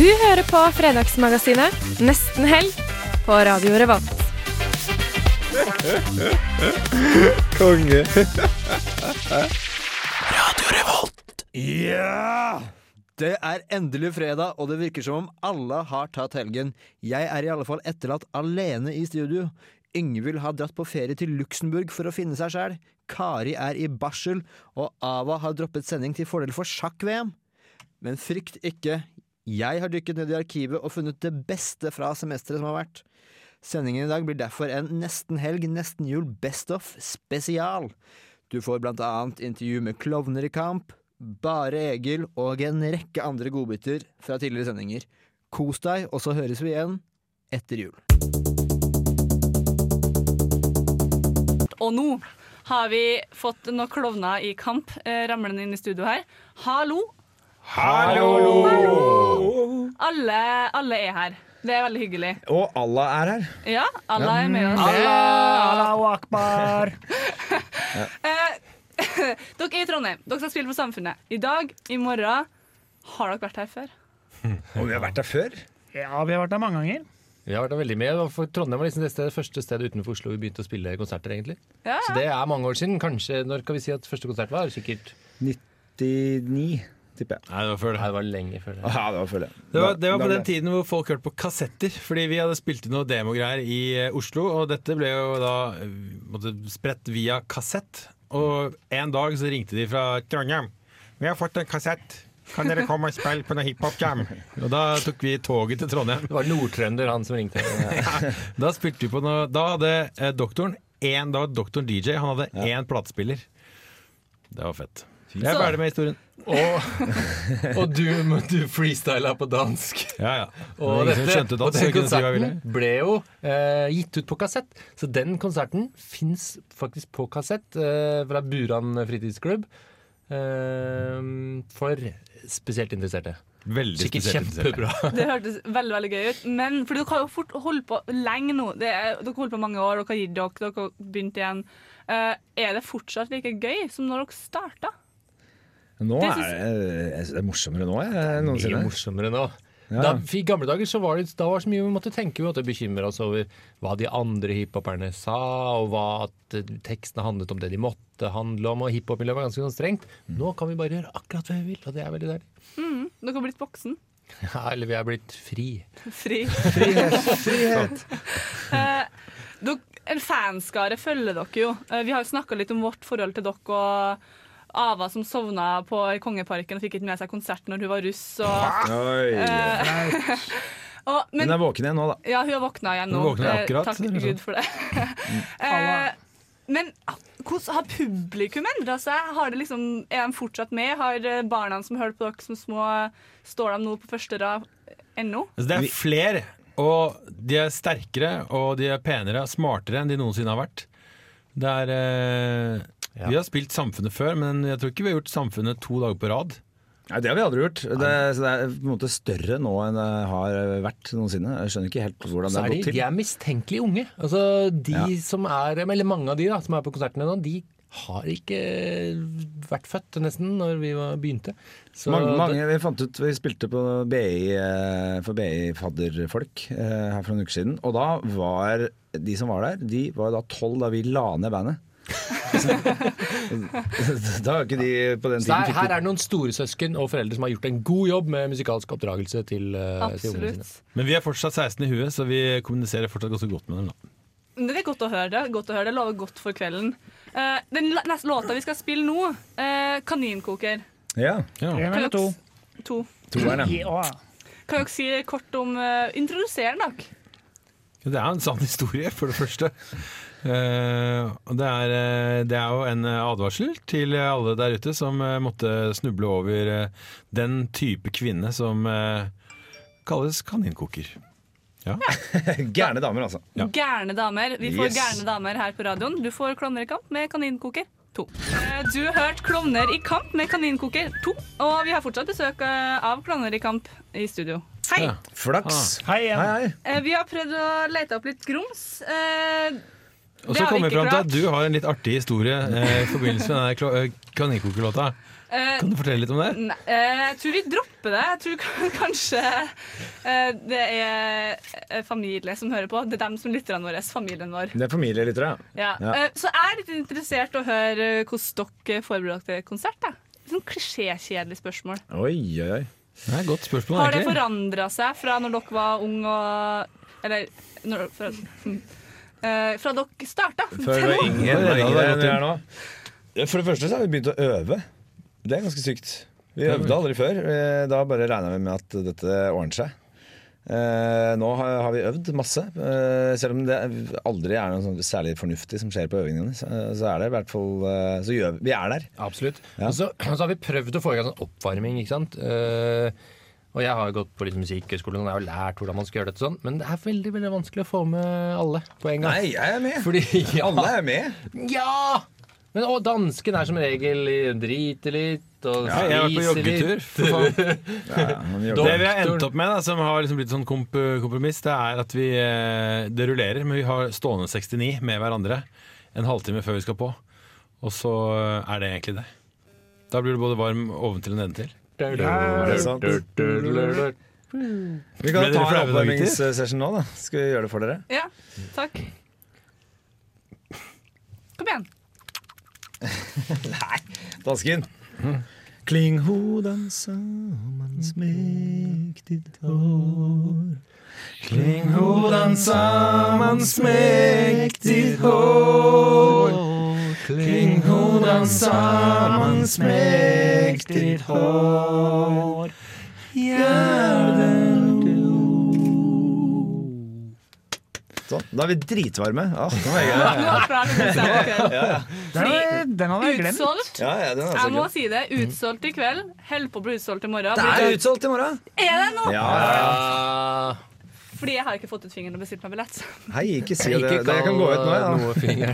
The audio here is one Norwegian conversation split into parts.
Du hører på Fredagsmagasinet Nesten helg på Radio Revolt. Konge. Radio Revolt. Ja! Det er endelig fredag, og det virker som om alle har tatt helgen. Jeg er i alle fall etterlatt alene i studio. Yngvild har dratt på ferie til Luxembourg for å finne seg sjæl. Kari er i barsel, og Ava har droppet sending til fordel for sjakk-VM. Men frykt ikke. Jeg har dykket ned i arkivet og funnet det beste fra semesteret som har vært. Sendingen i dag blir derfor en nesten helg, nesten jul best of spesial. Du får blant annet intervju med klovner i kamp, Bare Egil og en rekke andre godbiter fra tidligere sendinger. Kos deg, og så høres vi igjen etter jul. Og nå har vi fått noen klovner i kamp eh, ramlende inn i studio her. Hallo! Alle, alle er her. Det er veldig hyggelig. Og Allah er her. Ja, Allah er med oss. Allahu akbar. Eh, dere er i Trondheim. Dere skal spille på Samfunnet. I dag, i morgen. Har dere vært her før? Og vi har vært her før. Ja, vi har vært der mange ganger. Vi har vært der veldig med. For Trondheim var liksom det stedet, første stedet utenfor Oslo vi begynte å spille konserter. egentlig Ja, Så det er mange år siden. Kanskje, Når kan vi si at første konsert var? Sikkert 99, tipper jeg. Nei, det var før Nei, det var lenge før det. Ja, det var før det. Det var, det var på den tiden hvor folk hørte på kassetter. Fordi vi hadde spilt inn noe demogreier i eh, Oslo, og dette ble jo da eh, måtte, spredt via kassett. Og en dag så ringte de fra Trondheim. Vi har fått en kassett. Kan dere komme og spille på noe hiphop-jam? Og da tok vi toget til Trondheim. Det var Nordtrønder, han som ringte. Da spilte vi på noe Da hadde eh, doktoren én, Da var doktoren DJ. Han hadde én platespiller. Det var fett. Jeg er ferdig med historien. Og, og du, du freestyla på dansk. Ja, ja. Og, dette, dansk, og den si konserten ble jo eh, gitt ut på kassett. Så den konserten fins faktisk på kassett eh, fra Buran fritidsklubb. Eh, for spesielt interesserte. Veldig Sikkert spesielt kjempebra. Det hørtes veldig veldig gøy ut. Men for dere har jo fort holdt på lenge nå. Det er, dere har holdt på mange år, dere har gitt dere, dere har begynt igjen. Eh, er det fortsatt like gøy som når dere starta? Nå Det er det, jeg det er morsommere nå jeg, noensinne. Mye morsommere nå. Ja. Da, I gamle dager så var det, da var det så mye vi måtte tenke. Vi måtte bekymre oss over hva de andre hiphoperne sa, og hva at eh, tekstene handlet om det de måtte handle om. Og hiphop-miljøet var ganske sånn strengt. Nå kan vi bare gjøre akkurat hva vi vil, og det er veldig deilig. Dere har blitt voksen. Ja, eller vi er blitt fri. Fri. Frihet! Eh, dere, en fanskare følger dere jo. Uh, vi har jo snakka litt om vårt forhold til dere og Ava som sovna på Kongeparken og fikk ikke med seg konsert når hun var russ. Og, Oi. uh, og, men, Hun er våken igjen nå, da. Ja, hun har våkna igjen nå. Hun Eh, akkurat, Takk sånn. Gud for det. uh, men ah, hvordan har publikum endra seg? Har det liksom, er de fortsatt med? Har barna som hørte på dere som små, står de nå på første rad ennå? Altså, det er flere, og de er sterkere, og de er penere og smartere enn de noensinne har vært. Det er eh, Vi har spilt Samfunnet før, men jeg tror ikke vi har gjort Samfunnet to dager på rad. Nei, Det har vi aldri gjort. Det, så det er på en måte større nå enn det har vært noensinne. Jeg skjønner ikke helt hvordan det har gått til. de er mistenkelig unge. Altså, de Ja. som er, eller mange av de da, som er på konsertene nå, de har ikke vært født nesten når vi begynte. Så Mange, mange, vi fant ut, vi spilte på BI eh, for BI-fadderfolk eh, her for noen uker siden. Og da var de som var der, de var da tolv da vi la ned bandet. da er ikke de på den tiden her, her er det noen storesøsken og foreldre som har gjort en god jobb med musikalsk oppdragelse til, eh, til ungene sine. Men vi er fortsatt 16 i huet, så vi kommuniserer fortsatt ganske godt med dem. da. Det er godt å høre. Det godt å høre Det lover godt for kvelden. Uh, den neste låta vi skal spille nå, uh, 'Kaninkoker'. Ja, Ja. En eller to? To. toeren, ja. Kan dere si kort om uh, Introdusere dere. Det er en sann historie, for det første. Eh, det er, eh, det er jo en eh, advarsel til alle der ute som måtte snuble over den type kvinne som kalles kaninkoker. Gærne damer, altså. Gærne damer. Vi får Yes. gærne damer her på radioen. Du får Klovner i kamp med kaninkoker 2. Du har hørt Klovner i kamp med kaninkoker 2. Og vi har fortsatt besøk av Klovner i kamp i studio. Hei! Ja. Flaks. Hei igjen. Hei, hei. Eh, Vi har prøvd å lete opp litt grums. Eh, Og så kommer vi fram til at du har en litt artig historie eh, i forbindelse med denne kaninkokelåta. Uh, eh, Kan du fortelle litt om det? Nei, uh, jeg tror vi dropper det. Jeg tror kanskje uh, det er eh, familie som hører på. Det er dem som lytterne våre. Familien vår. Det er familielyttere, Ja. Ja. Eh, så jeg er litt interessert i å høre eh, hvordan dere forberedte konsert. Da. Sånn klisjékjedelig spørsmål. Oi, oi, oi. Det er et godt spørsmål, Har det forandra seg fra når dere var unge og Eller når, fra, eh, fra dere starta Før det var ingen er enn vi er nå. For det første så har vi begynt å øve. Det er ganske sykt. Vi øvde aldri før. Eh, Da bare regna vi med at dette ordner seg. Eh, nå har, har vi øvd masse. Eh, selv om det aldri er noe sånn særlig fornuftig som skjer på øvingene, så, så er det i hvert fall Så gjør vi, vi er der. Absolutt. Ja. Og så, så har vi prøvd å få i gang sånn oppvarming. ikke sant? Eh, og jeg har jo gått på litt musikkhøgskolen og jeg har jo lært hvordan man skal gjøre dette sånn, men det er veldig veldig vanskelig å få med alle på en gang. Nei, jeg er med! Fordi, ja, Alle er med! Ja! Men og dansken er som regel driter litt og Ja, jeg har vært på joggetur, for faen. Ja, Det vi har endt opp med, da, som har liksom blitt sånn komp kompromiss, det er at vi eh, Det rullerer, men vi har stående 69 med hverandre en halvtime før vi skal på. Og så er det egentlig det. Da blir det både varm oventil og nedentil. Vi kan ta en oppvarmingssession nå, da. Skal vi gjøre det for dere? Ja, takk. Kom igjen. Nei, Dansken. Kling hodan sammans mäktigt hår Kling hodan smekk ditt hår Kling hodan smekk ditt hår Sånn, da er vi dritvarme. Ah, nå er jeg. Den, hadde jeg glemt. Utsolgt. Ja, ja, den Jeg må si det. Utsolgt i kveld. Holder på å bli utsolgt i morgen. Det er utsolgt i morgen! Er det nå? Ja, Fordi jeg har ikke fått ut fingeren og bestilt meg billett. Hei, ikke si det. ikke det. Jeg kan gå ut nå, ja. noe finger.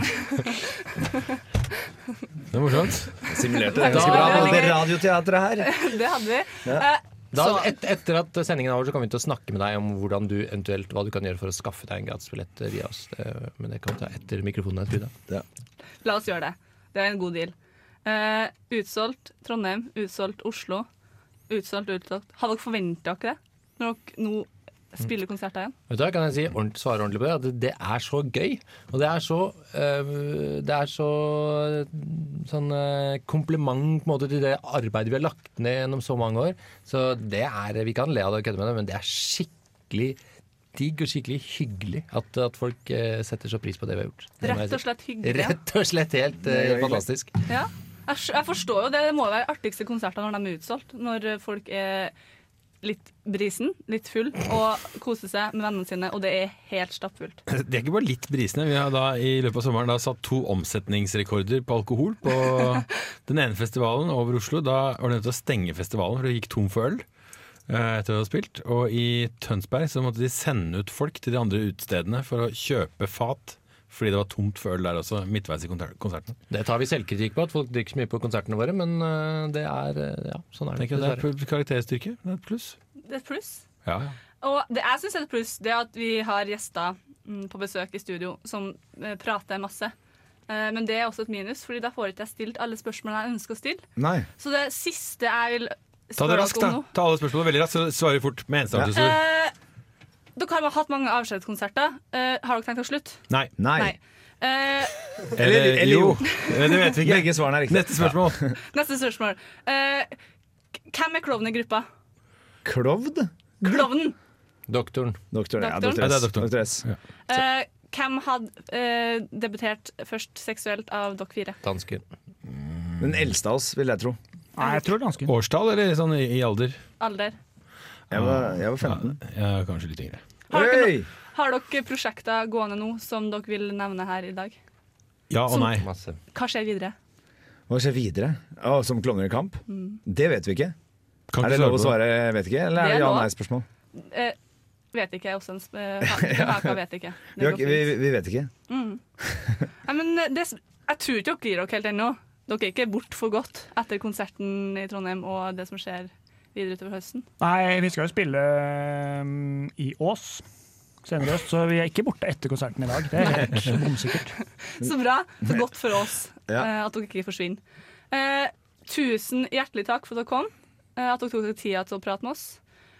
Det er morsomt. Simulerte det ganske bra det radioteatret her. Det hadde vi. Ja. Eh, Da, et, etter at sendingen er over, så kommer vi til å snakke med deg om hvordan du eventuelt, hva du kan gjøre for å skaffe deg en gratisbillett via oss. Det, men det kan vi ta etter mikrofonen skrudd la oss gjøre det. Det er en god deal. Uh, utsolgt Trondheim, utsolgt Oslo. Utsolgt, utsolgt. Har dere forventa dere det? Når dere nå spiller konserter igjen? Vet du hva, kan jeg si ordentlig, svare ordentlig på det? At det, er så gøy. Og det er så øh, Det er så sånn øh, kompliment på en måte til det arbeidet vi har lagt ned gjennom så mange år. Så det er Vi kan le av det og kødde med det, men det er skikkelig digg og skikkelig hyggelig at, at folk øh, setter så pris på det vi har gjort. Det Rett og slett hyggelig. Rett og slett helt fantastisk. Ja. Jeg, jeg forstår jo det. Det må være artigste konserter når de er utsolgt. Når folk er litt brisen, litt full, og kose seg med vennene sine, og det er helt stappfullt. Det er ikke bare litt brisende. Vi har da i løpet av sommeren da satt to omsetningsrekorder på alkohol på den ene festivalen over Oslo. Da var det nødt til å stenge festivalen, for det gikk tom for øl eh, etter å ha spilt. Og i Tønsberg så måtte de sende ut folk til de andre utestedene for å kjøpe fat. Fordi det var tomt før der også, midtveis i konserten. Det tar vi selvkritikk på, at folk drikker så mye på konsertene våre, men øh, det er øh, Ja, sånn er det. Det er karakterstyrke. Det er et pluss. Det er et pluss. Ja, ja. Og det jeg syns er et pluss, det er at vi har gjester mm, på besøk i studio som eh, prater masse. Eh, men det er også et minus, Fordi da får ikke jeg stilt alle spørsmålene jeg ønsker å stille. Nei. Så det siste jeg vil Ta det raskt, da. Ta alle spørsmålene veldig raskt, så svarer vi fort med enstavelsesord. Eh, Dere har hatt mange avskjedskonserter. Uh, har dere tenkt å slutte? Nei. Nei. Nei. Uh, Eller, eller jo. Det vet vi ikke. Begge svarene er riktige. Neste spørsmål. neste spørsmål. Uh, hvem er klovnen i gruppa? Klovd? Klovnen! Doktoren. Doktoren, ja, Doktoren? Ja, er doktoren. Doktor S. Eh, hvem hadde eh, debutert først seksuelt av dere fire? Dansken. Den eldste av oss, vil jeg tro. Nei, jeg tror dansken. Årstall eller sånn i, i alder? Alder. Jeg var, jeg var 15. Ja, kanskje litt yngre. Har dere, no har dere prosjekter gående nå som dere vil nevne her i dag? Ja og nei. Masse. Hva skjer videre? Hva skjer videre? Å, som klovner i kamp? Det vet vi ikke. Kan er det ikke lov å svare svare 'vet ikke', eller er Det det er lov. ja-nei-spørsmål? eh, vet ikke, er også en sp- eh, ha- Haka vet ikke. Vi, har, ikke- vi, vi vet ikke. Mm. Nei, men det, jeg tror ikke dere gir dere helt ennå. Dere er ikke bort for godt etter konserten i Trondheim og det som skjer videre utover høsten. Nei, vi skal jo spille um, i Ås senere i høst, så vi er ikke borte etter konserten i dag. Det er helt bomsikkert. Så bra. Så godt for oss Ja. eh, at dere ikke forsvinner. Eh, tusen hjertelig takk for at dere kom. Eh, at dere tok dere tida til å prate med oss.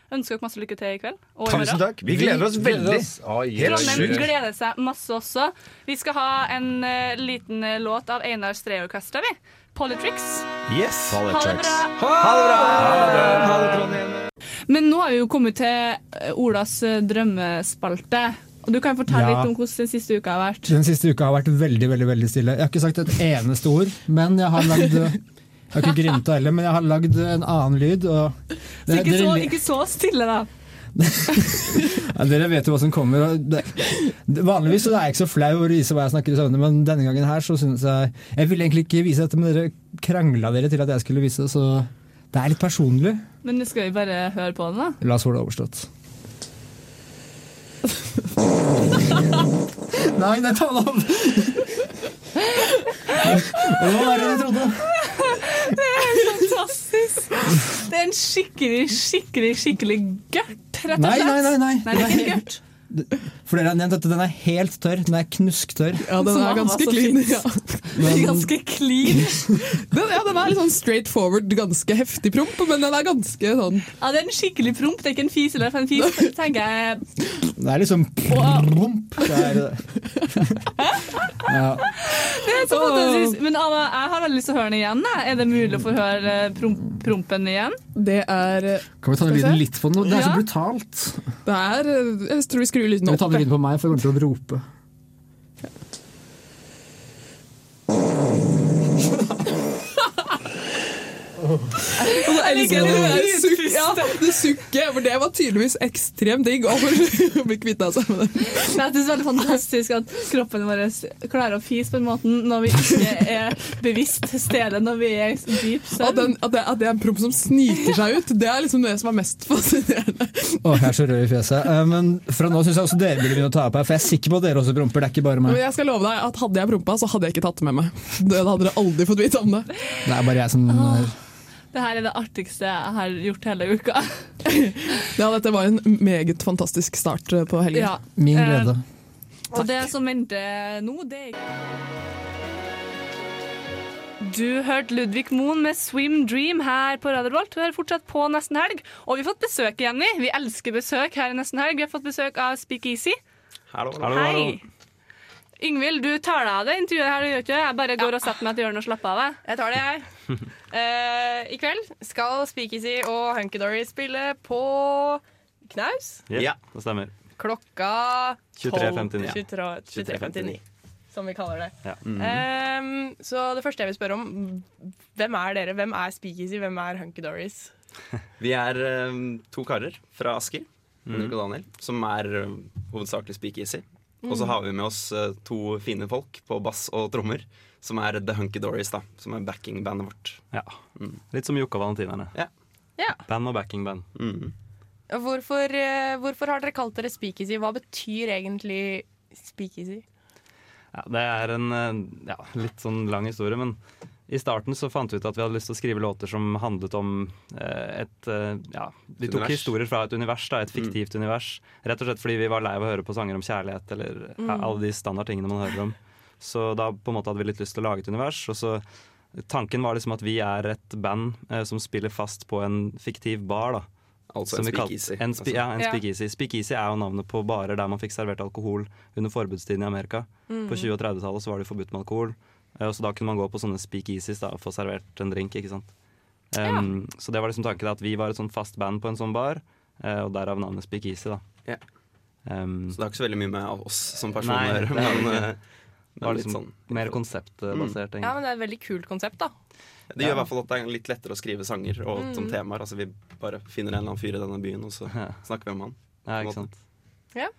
Ønsker dere masse lykke til i kveld. Og i Tusen takk. Vi gleder oss veldig. Trondheim gleder seg masse også. Vi skal ha en uh, liten uh, låt av Einar Streorkestra, vi. Polytricks. Yes. Ha det bra. Ha det bra. Ha det. Men nå har vi jo kommet til eh, Olas eh, drømmespalte. Og Du kan fortelle Ja. litt om hvordan den siste uka har vært. Den siste uka har vært veldig veldig, veldig stille. Jeg har ikke sagt et eneste ord, men jeg har lagd Jeg har ikke grynta heller, men jeg har lagd en annen lyd. Og Så ikke, så, ikke så stille, da. ja, dere vet jo hva som kommer. Det, det, vanligvis så er jeg ikke så flau over å vise hva jeg snakker i søvne, men denne gangen her så synes jeg Jeg ville egentlig ikke vise dette, men dere krangla dere til at jeg skulle vise det, så det er litt personlig. Men skal vi bare høre på den, da? La oss få det overstått. Nei, nei, ta det av! Det var verre enn jeg trodde. Det er fantastisk! Det er en skikkelig, skikkelig, skikkelig gørt, rett og Nei, slett. nei, nei. nei. Nei, det er ikke gørt. For dere har nevnt at den er helt tørr. Den er knusktørr. Ja, den er ganske clean. Ja. Men- Ganske clean. Den, ja, den er litt sånn straight forward, ganske heftig promp, men den er ganske sånn Ja, det er en skikkelig promp. Det er ikke en fis eller en fis. tenker jeg. Det er liksom promp. Det er, ja. Det er så fantastisk. Men Anna, jeg har veldig lyst til å høre den igjen. Er det mulig å få høre eh, promp prompen igjen? Det er eh, Kan vi ta ned lyden litt på den? Det er så brutalt. Det er eh, Jeg tror vi skrur lyden opp. Ta ned på meg, for jeg kommer til å rope. Og så elsker jeg det der sukk, ja, det sukket, for det var tydeligvis ekstremt digg å bli kvitt seg med det. Men jeg synes det er veldig fantastisk at kroppen vår klarer å fise på den måten når vi ikke er bevisst til stede, når vi er i dyp At, søvn. den, at, det, at det er en promp som sniker seg ut, det er liksom det som er mest fascinerende. Åh, jeg er så rød i fjeset. Eh, Men fra nå syns jeg også dere burde begynne å ta opp her, for jeg er sikker på at dere også promper. Det er ikke bare meg. Men jeg skal love deg at hadde jeg prompa, så hadde jeg ikke tatt det med meg. Det hadde dere aldri fått vite om det. Det er bare jeg som Det her er det artigste jeg har gjort hele uka. Ja, dette var en meget fantastisk start eh, på helgen. Ja. min glede. Og det som venter nå, det er Du hørte Ludvig Moen med 'Swim Dream' her på Radio Volt. Du hører fortsatt på Nesten Helg. Og vi har fått besøk, Jenny. Vi elsker besøk her i Nesten Helg. Vi har fått besøk av Speak Easy. Hallo, Hei. Yngvild, du tar deg av det intervjuet her, du gjør ikke det? Jeg bare går og setter meg til hjørnet og slapper av. jeg. Jeg tar det, jeg. Uh, I kveld skal Speakeasy og Hunky Dory spille på knaus. Ja, det stemmer. Klokka 23.59. 23 23, som vi kaller det. Ja. Ehm, så det første jeg vil spørre om, hvem er dere? Hvem er Speakeasy? Hvem er Hunky-Dorys? Vi er eh, to karer fra Asker, Mm. Og Daniel, som er eh, hovedsakelig speakeasy. Og så Mm. har vi med oss eh, to fine folk på bass og trommer, som er The Hunky Dories, da, som er backingbandet vårt. Ja. Litt som Jokke og Valentinerne. Ja. Ja. Band og backingband. Mm. Hvorfor, eh, hvorfor har dere kalt dere Speakeasy? Hva betyr egentlig Speakeasy? Ja, det er en eh, ja, litt sånn lang historie, men i starten så fant vi ut at vi hadde lyst til å skrive låter som handlet om eh, et eh, Ja, vi tok Univers. historier fra et univers, da, et fiktivt univers. Rett og slett fordi vi var lei av å høre på sanger om kjærlighet eller Mm. alle de standardtingene man hører om. Så da på en måte hadde vi litt lyst til å lage et univers. Og så Tanken var liksom at vi er et band eh, som spiller fast på en fiktiv bar. da Altså en speakeasy, En spe, altså. ja, en Ja. speakeasy. Speakeasy er jo navnet på barer der man fikk servert alkohol under forbudstiden i Amerika. Mm. På 20- og 30-tallet så var det forbudt med alkohol. Eh, Så da kunne man gå på sånne speakeasies da, og få servert en drink. ikke sant? Um, Så det var liksom tanken at vi var et sånn fast band på en sånn bar, eh, og derav navnet Speakeasy. da. Ja. Um, Så det har ikke så veldig mye med oss som personer å gjøre. Men, eh, Det var liksom sånn mer konseptbasert, Ja, men Det er et veldig kult konsept, da. Det gjør i hvert fall at det er litt lettere å skrive sanger og Mm. som temaer. Altså Vi bare finner en eller annen fyr i denne byen, og så snakker vi om han. Ja, ikke sant. Ja.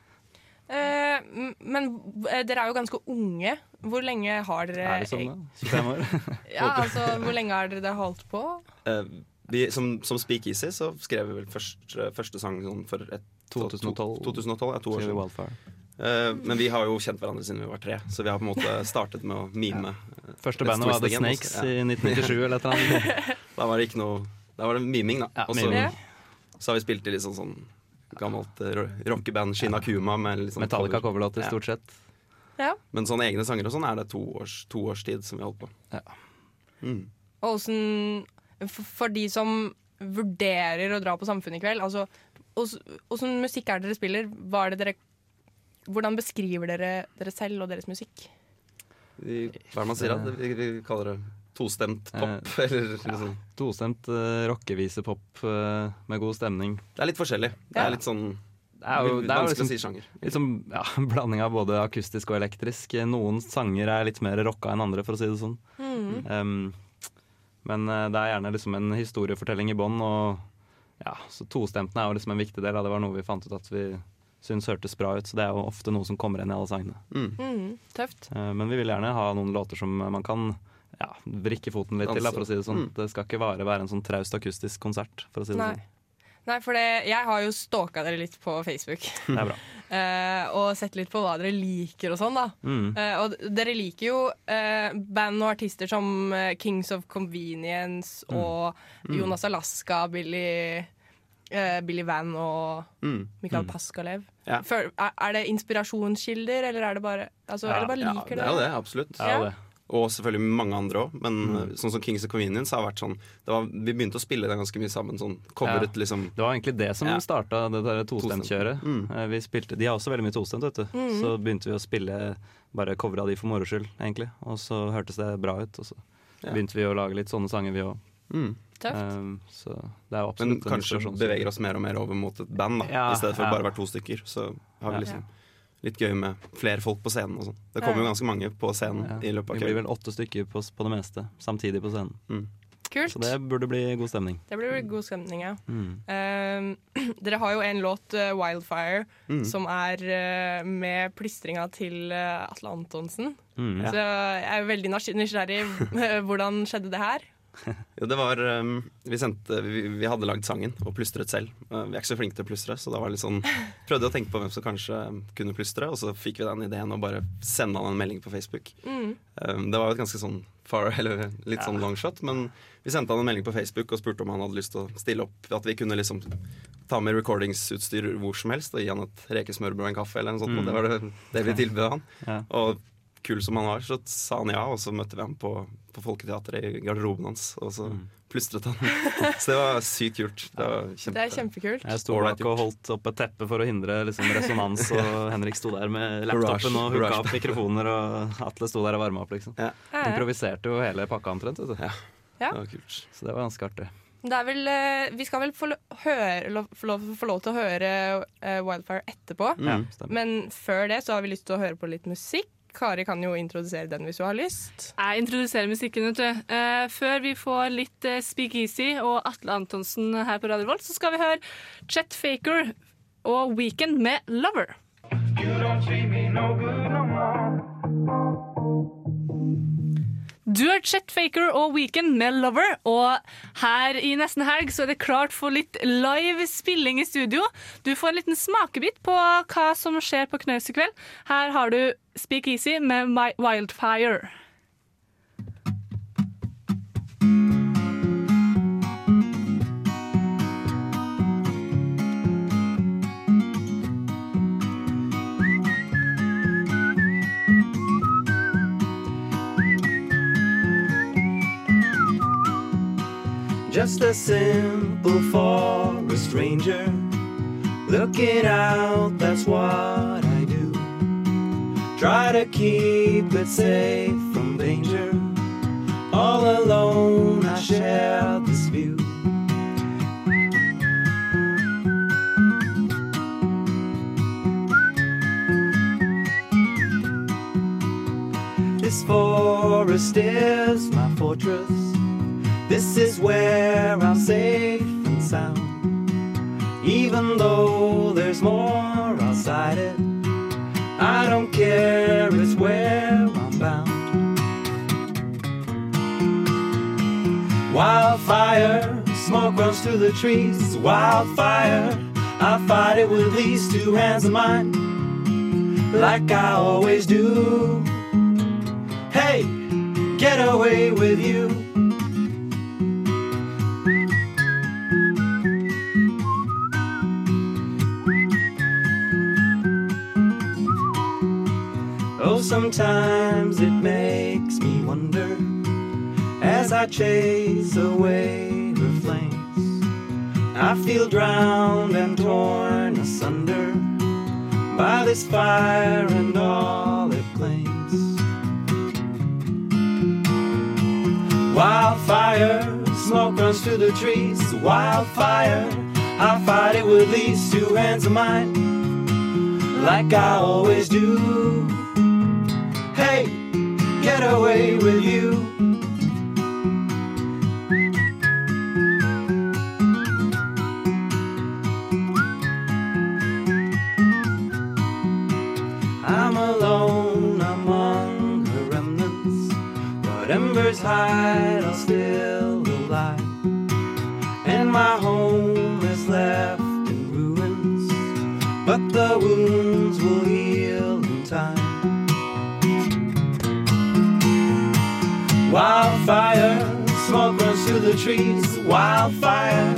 Eh, men eh, dere er jo ganske unge. Hvor lenge har dere Er det sånn, da? 25 år? Ja, altså, Hvor lenge har dere holdt på? Eh, vi, som, som Speak Easy så skrev vi vel først, første sang sånn for et, 2012. 2012 ja, to år siden. Eh, men vi har jo kjent hverandre siden vi var tre, så vi har på en måte startet med å mime. Ja. Første bandet var The Snakes også, ja. i 1997 eller et eller annet. da var det ikke noe Da var det miming, da. Ja, Og så, miming. så har vi spilt i litt sånn, sånn gammelt eh, ro- rockeband, Shinakuma. Med sånn Metallica cover. coverlåter, stort sett. Ja. Men sånne egne sanger og sånn er det to års, to års tid som vi har holdt på. Mm. Og åssen for, for de som vurderer å dra på Samfunnet i kveld, altså åssen musikk er det dere spiller? Hva er det dere, hvordan beskriver dere dere selv og deres musikk? Vi, hva er det man sier? da? Vi, vi kaller det tostemt pop. Eh, eller liksom. Tostemt uh, rockevisepop eh, med god stemning. Det er litt forskjellig. Det er litt sånn Det er jo, det er jo liksom, å si sjanger. Liksom, ja, blanding av både akustisk og elektrisk. Noen sanger er litt mer rocka enn andre, for å si det sånn. Mm. Um, men eh, det er gjerne liksom en historiefortelling i bånn, og ja, så tostemtene er jo liksom en viktig del av det. var noe vi fant ut at vi syns hørtes bra ut, så det er jo ofte noe som kommer igjen i alle sangene. Mhm, tøft. Uh, Men vi vil gjerne ha noen låter som man kan ja, vrikke foten litt til, da, for å si det sånn. Mm. Det skal ikke bare være en sånn traust akustisk konsert, for å si det Nei. sånn. Nei, for det, jeg har jo stalka dere litt på Facebook. Det er bra. Eh, og sett litt på hva dere liker og sånn, da. Mm. Eh, og dere liker jo eh, band og artister som eh, Kings of Convenience Mm. og Mm. Jonas Alaska, Billy, eh, Billy Van og Mm. Michael Mm. Paskalev. Ja. Er, er det inspirasjonskilder, eller er det bare altså, er det bare ja, liker det er jo det, absolutt. Det er jo det. Og selvfølgelig mange andre òg. Men Mm. uh, sånn som Kings of Convenience har vært sånn det var, Vi begynte å spille det ganske mye sammen. Sånn coveret Ja. liksom Det var egentlig det som Ja. starta det der tostemtkjøret. Mm. Eh, Vi spilte, de har også veldig mye tostemt, vet du. Mm. Så begynte vi å spille bare covera de for moro skyld, egentlig. Og så hørtes det bra ut, og så Ja. begynte vi å lage litt sånne sanger, vi òg. Mm. Tøft. så det er jo Men absolutt Men kanskje beveger oss mer og mer over mot et band, da. Ja, I stedet for ja. bare å være to stykker. Så har vi Ja. liksom litt gøy med flere folk på scenen og sånn. Det kommer jo ganske mange på scenen Ja. i løpet av Vi blir vel åtte stykker på, på det meste, samtidig på scenen. Mm. Kult. Så det burde bli god stemning. Det blir god stemning, ja. Mm. Uh, dere har jo en låt, eh, 'Wildfire', Mm. som er uh, med plystringa til eh, Atle Antonsen. Mm. Så jeg er veldig nysgjerrig. Hvordan skjedde det her? Jo, det var um, vi, sendte, vi, vi hadde lagd sangen og plystret selv. Uh, vi er ikke så flinke til å plystre, så da var det litt sånn prøvde å tenke på hvem som kanskje kunne plystre, og så fikk vi den ideen og bare sende han en melding på Facebook. Mm. Um, det var jo et ganske sånn far, eller litt sånn longshot, men vi sendte han en melding på Facebook og spurte om han hadde lyst til å stille opp. At vi kunne liksom ta med recordingsutstyr hvor som helst og gi han et rekesmørbrød og en kaffe. eller noe sånt, Mm. og Det var det, det vi tilbød han. Ja. Og kul som han var, så sa han ja, og så møtte vi ham på, på Folketeatret i garderoben hans, og så Mm. plystret han. så det var sykt kult. Det var kjempe, Det er kjempekult. Jeg sto bak og holdt opp et teppe for å hindre liksom, resonans, og Henrik sto der med laptopen og hooka opp mikrofoner, og Atle sto der og varma opp, liksom. Ja. Improviserte jo hele pakka omtrent, vet du. Ja. Det var kult. Så det var ganske artig. Det er vel, eh, vi skal vel få, høre, lo- få, lov, få lov til å høre eh, 'Wildfire' etterpå. Mm. Men før det så har vi lyst til å høre på litt musikk. Kari kan jo introdusere den hvis du har lyst. Jeg introduserer musikken, vet du. Uh, før vi får litt uh, Speak Easy og Atle Antonsen her på Radio Volt, så skal vi høre Chet Faker og Weekend med 'Lover'. Du har Chet Faker og Weekend med 'Lover', og her i nesten helg så er det klart for litt live spilling i studio. Du får en liten smakebit på hva som skjer på Knaus i kveld. Her har du Speak Easy med My Wildfire. Just a simple forest ranger looking out, that's what I do. Try to keep it safe from danger. All alone, I share this view. This forest is my fortress. This is where I'm safe and sound. Even though there's more outside it, I don't care, it's where I'm bound. Wildfire, smoke runs through the trees, wildfire. I fight it with these two hands of mine, like I always do. Hey, get away with you. Sometimes it makes me wonder as I chase away her flames. I feel drowned and torn asunder by this fire and all it claims. Wildfire, smoke runs through the trees. Wildfire, I fight it with these two hands of mine, like I always do. Get away with you. I'm alone among her remnants, but embers hide are still alive, and my home is left Wildfire, smoke runs through the trees. Wildfire,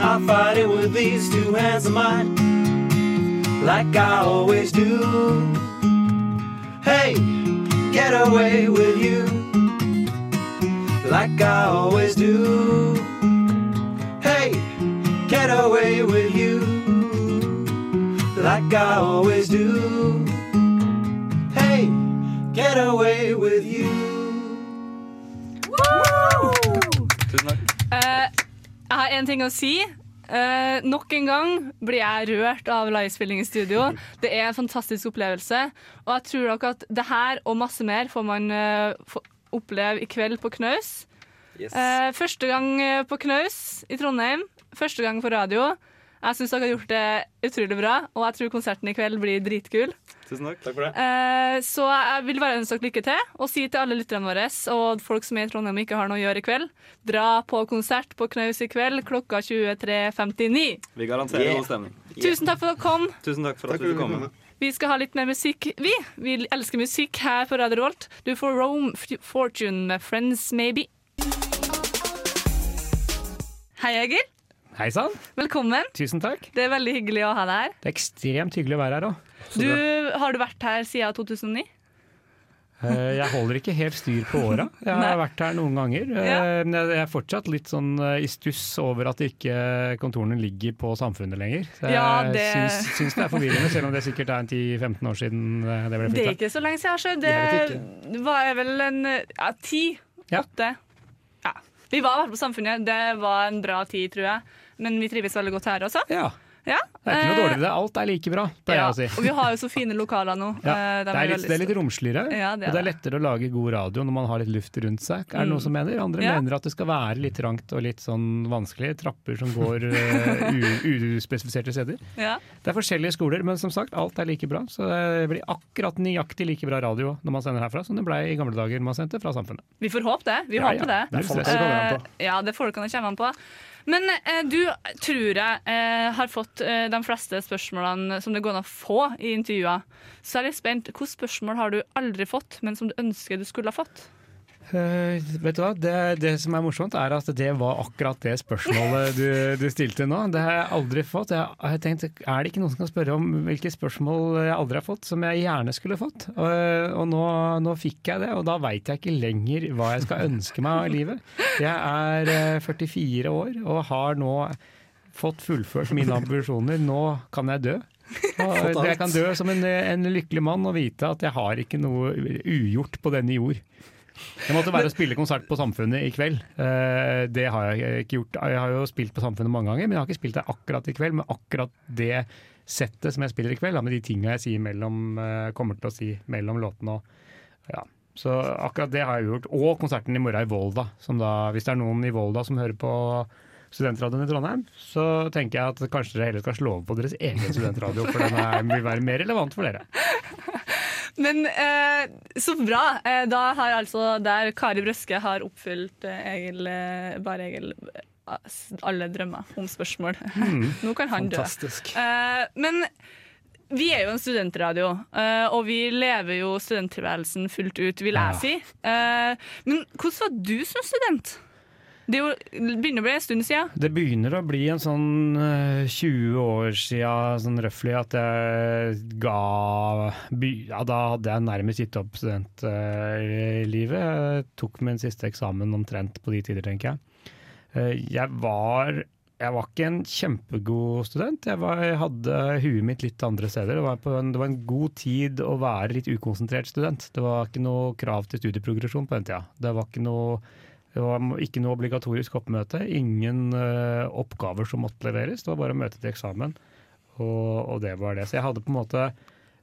I'll fight it with these two hands of mine, like I always do. Hey, get away with you, like I always do. Hey, get away with you, like I always do. Hey, get away with you. Jeg har en ting å si. Eh, nok en gang blir jeg rørt av livespilling i studio. Det er en fantastisk opplevelse. Og jeg tror nok at det her og masse mer får man eh, få oppleve i kveld på Knaus. Yes. Eh, første gang eh, på Knaus i Trondheim. Første gang på radio. Jeg syns dere har gjort det utrolig bra, og jeg tror konserten i kveld blir dritkul. Tusen takk. Takk for det. Eh, så jeg vil bare ønske dere lykke til, og si til alle lytterne våre og folk som er i Trondheim og ikke har noe å gjøre i kveld, dra på konsert på Knaus i kveld klokka 23.59. Vi garanterer Yeah. god stemning. Tusen takk for at dere kom. Tusen takk for at du fikk komme. Vi skal ha litt mer musikk, vi. Vi elsker musikk her på Radio Rolt. Du får Rome Fortune med Friends Maybe. Hei, Egil. Hei sann. Velkommen. Tusen takk. Det er veldig hyggelig å ha deg her. Det er ekstremt hyggelig å være her òg. Du, har du vært her siden 2009? Eh, Jeg holder ikke helt styr på åra. Jeg har vært her noen ganger. Eh, Ja. Men jeg er fortsatt litt sånn eh, i stuss over at ikke kontorene ligger på Samfunnet lenger. Så Jeg Ja, det- syns, syns det er forvirrende, selv om det sikkert er en 10-15 år siden det ble Det er ikke så lenge siden. Så Jeg det var vel en ja, ti? Åtte? Ja. Vi var i hvert fall på Samfunnet. Det var en bra tid, tror jeg. Men vi trives veldig godt her også. Ja. Ja. Det er ikke noe Eh, dårligere, det. alt er like bra, pleier ja. jeg å si. Og vi har jo så fine lokaler nå. Ja, Eh, det, er litt, det er litt romsligere, Ja, det og det er lettere å lage god radio når man har litt luft rundt seg. Er det Mm. noen som mener? Andre mener at det skal være litt trangt og litt sånn vanskelig. Trapper som går uh, uspesifiserte steder. Ja. Det er forskjellige skoler, men som sagt, alt er like bra. Så det blir akkurat nøyaktig like bra radio når man sender herfra som det ble i gamle dager man sendte fra Samfunnet. Vi får håpe det. Vi håper det. Eh, ja, det er folkene det kommer an på. Men eh, du tror jeg eh, har fått eh, de fleste spørsmålene som det går an å få i intervjuer. Så jeg er litt spent. Hvilke spørsmål har du aldri fått, men som du ønsker du skulle ha fått? Eh, vet du hva? Det, det som er morsomt, er at det var akkurat det spørsmålet du, du stilte nå. Det har jeg aldri fått. Jeg har tenkt, Er det ikke noen som kan spørre om hvilke spørsmål jeg aldri har fått, som jeg gjerne skulle fått? Og, og nå, nå fikk jeg det, og da veit jeg ikke lenger hva jeg skal ønske meg av livet. Jeg er eh, 44 år og har nå fått fullført mine ambisjoner. Nå kan jeg dø. Jeg kan dø som en, en lykkelig mann og vite at jeg har ikke noe ugjort på denne jord. Det måtte være å spille konsert på Samfunnet i kveld. Eh, Det har jeg ikke gjort. Jeg har jo spilt på Samfunnet mange ganger, men jeg har ikke spilt det akkurat i kveld. Men akkurat det settet som jeg spiller i kveld, med de tinga jeg sier mellom, eh, kommer til å si mellom låtene. Og, ja. Så akkurat det har jeg gjort. Og konserten i morgen i Volda. Som da, hvis det er noen i Volda som hører på Studentradioen i Trondheim, så tenker jeg at kanskje dere heller skal slå over på deres egen studentradio, for den er, vil være mer relevant for dere. Men eh, så bra. Eh, da har altså der Kari Brøske har oppfylt eh, Egil, eh, bare Egil alle drømmer om spørsmål. Mm. Nå kan han Fantastisk. dø. Eh, men vi er jo en studentradio, eh, og vi lever jo studenttilværelsen fullt ut, vil jeg si. Eh, men hvordan var du som student? Det jo, begynner å bli en stund siden. Det begynner å bli en sånn eh, 20 år siden sånn røftlig at jeg ga Ja, da hadde jeg nærmest gitt opp studentlivet. Tok min siste eksamen omtrent på de tider, tenker jeg. Eh, Jeg var jeg var ikke en kjempegod student. Jeg, var, jeg hadde huet mitt litt andre steder. Det var, en, det var en god tid å være litt ukonsentrert student. Det var ikke noe krav til studieprogresjon på den tida. Det var ikke noe, det var ikke noe obligatorisk oppmøte. Ingen uh, oppgaver som måtte leveres. Det var bare å møte til eksamen, og, og det var det. Så jeg hadde på en måte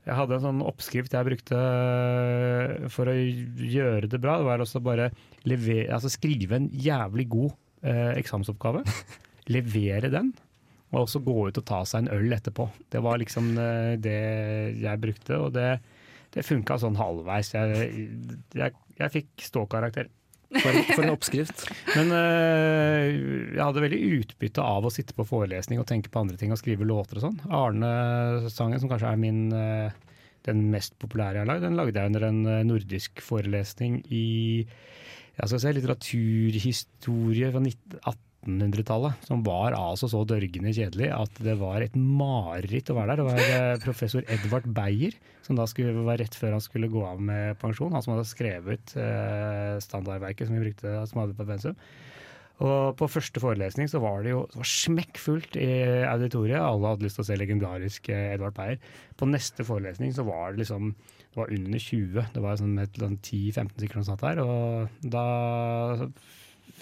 jeg hadde en sånn oppskrift jeg brukte eh, for å gjøre det bra. Det var også bare levere, altså skrive en jævlig god eh, eksamensoppgave. levere den, og også gå ut og ta seg en øl etterpå. Det var liksom eh, det jeg brukte, og det, det funka sånn halvveis. Jeg, jeg, jeg fikk ståkarakter. For, for en oppskrift. Men øh, jeg hadde veldig utbytte av å sitte på forelesning og tenke på andre ting og skrive låter og sånn. Arne-sangen, som kanskje er min eh, den mest populære jeg har lagd, den lagde jeg under en eh, nordisk forelesning i jeg skal si, litteraturhistorie fra 19 1800-tallet, som var altså så dørgende kjedelig at det var et mareritt å være der. Det var eh, professor Edvard Beyer, som da skulle, var rett før han skulle gå av med pensjon. Han som hadde skrevet eh, standardverket som vi brukte som hadde på pensum. Og på første forelesning så var det jo det var smekkfullt i auditoriet. Alle hadde lyst til å se legendarisk eh, Edvard Beyer. På neste forelesning så var det liksom det var under 20. Det var sånn et eller annet 10-15 stykker som satt der. Og da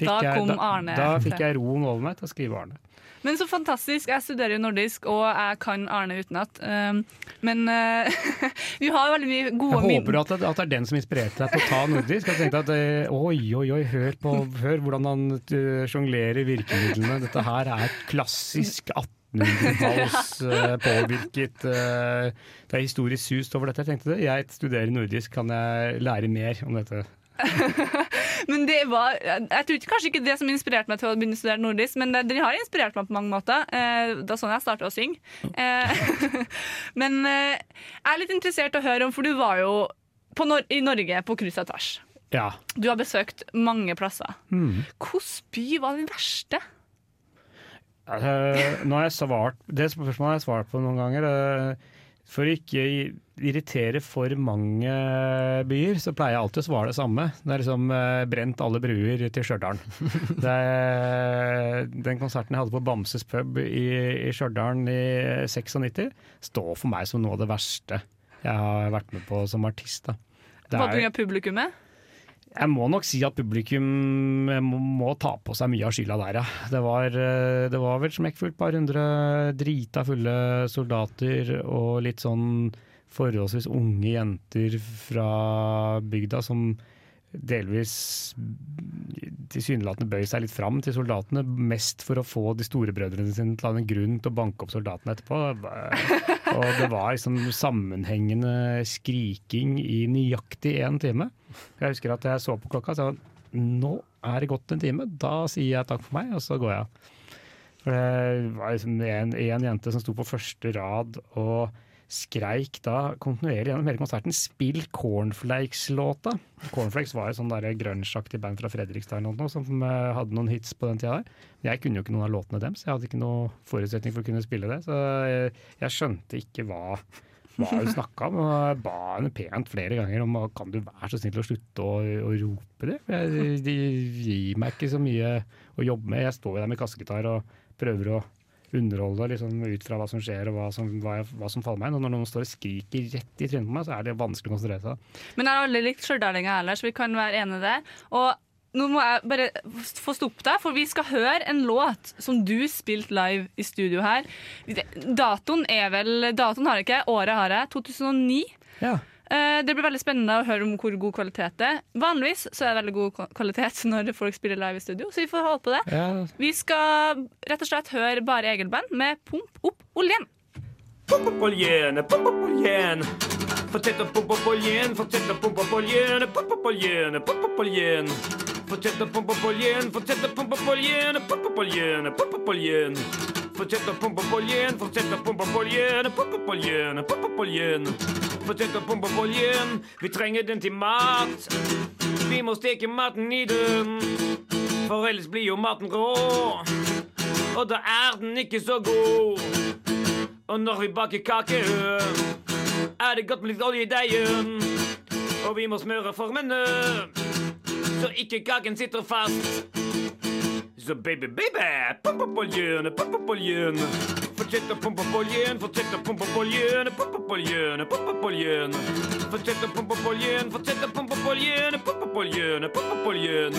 Da jeg, kom da, Arne. da fikk jeg roen over meg til å skrive Arne. Men så fantastisk. Jeg studerer jo nordisk, og jeg kan Arne utenat. Um, men uh, vi har veldig mye gode Jeg håper at det, at det er den som inspirerte deg til å ta nordisk. Jeg tenkte at eh, oi, oi, oi, hør, på, hør hvordan han uh, sjonglerer virkemidlene. Dette her er klassisk 1800-talls eh, påvirket eh, Det er historisk sust over dette. Jeg tenkte det. Jeg studerer nordisk, kan jeg lære mer om dette? Men det var Jeg tror kanskje ikke det som inspirerte meg til å begynne å studere nordisk, men det- den har inspirert meg på mange måter. Eh, Det var sånn jeg starta å synge. Eh, Men eh, jeg er litt interessert i å høre om, for du var jo på Nor i Norge på og tvers. Ja. Du har besøkt mange plasser. Mm. Hvilken by var den verste? Uh, har jeg svart, det spørsmålet har jeg svart på noen ganger. eh, for å ikke irritere for mange byer, så pleier jeg alltid å svare det samme. Det er liksom eh, brent alle bruer til Stjørdal. Den konserten jeg hadde på Bamses pub i, i Stjørdal i 96, står for meg som noe av det verste jeg har vært med på som artist. Da. Det er- grunn av publikummet? Jeg må nok si at publikum eh, må, ta på seg mye av skylda der, ja. Det var, eh, det var vel smekkfullt. Par hundre drita fulle soldater og litt sånn forholdsvis unge jenter fra bygda som delvis tilsynelatende bøy seg litt fram til soldatene, mest for å få de store brødrene sine til å ha en grunn til å banke opp soldatene etterpå. Og det var liksom sammenhengende skriking i nøyaktig én time. Jeg husker at jeg så på klokka og sa nå er det gått en time, da sier jeg takk for meg, og så går jeg. For det var liksom en jente som sto på første rad og skreik da kontinuerlig gjennom hele konserten 'Spill Cornflakes'-låta. Cornflakes var et sånn grunge-aktig band fra Fredrikstad noe, som eh, hadde noen hits på den tida der. Jeg kunne jo ikke noen av låtene deres, jeg hadde ikke noen forutsetning for å kunne spille det. Så jeg, jeg skjønte ikke hva, hva hun snakka om. Og jeg ba henne pent flere ganger om kan du være så snill å slutte å, å rope det. For jeg, de gir meg ikke så mye å jobbe med. Jeg står jo der med kassegitar og prøver å underholde liksom, ut fra hva som skjer og hva som, hva, hva som faller meg inn. Og når noen står og skriker rett i trynet på meg, så er det vanskelig å konsentrere seg. Men jeg har aldri likt stjørdalinger heller, så vi kan være enige der. Og nå må jeg bare få stoppe deg, for vi skal høre en låt som du spilte live i studio her. Datoen er vel Datoen har jeg ikke, året har jeg. 2009. Ja. Eh, Det blir veldig spennende å høre om hvor god kvalitet det er. Vanligvis så er det veldig god kvalitet når folk spiller live i studio, så vi får holde på det. Ja. Vi skal rett og slett høre Bare Egil-band med Pump opp oljen. Pump opp oljen, pump opp oljen. Fortsett å pumpe opp oljen, fortsett å pumpe opp oljen, pump opp oljen, pump opp oljen. Fortsett å pumpe opp oljen, fortsett å pumpe opp oljen, pump opp oljen, pump opp oljen. Fortsett å pumpe opp oljen, fortsett å pumpe opp oljen, pump opp oljen, pump opp oljen. Fortsett å pumpe vi trenger den til mat. Vi må steke maten i den, for ellers blir jo maten rå. Og da er den ikke så god. Og når vi baker kake, er det godt med litt olje i deigen. Og vi må smøre formene, så ikke kaken sitter fast. Så baby, baby, pump opp oljen, pump opp oljen. Fortsett å pumpe opp oljen, fortsett å pumpe opp oljen, pump opp oljen, pump opp oljen. Fortsett å pumpe opp oljen, fortsett å pumpe opp oljen, pump opp oljen, pump opp oljen.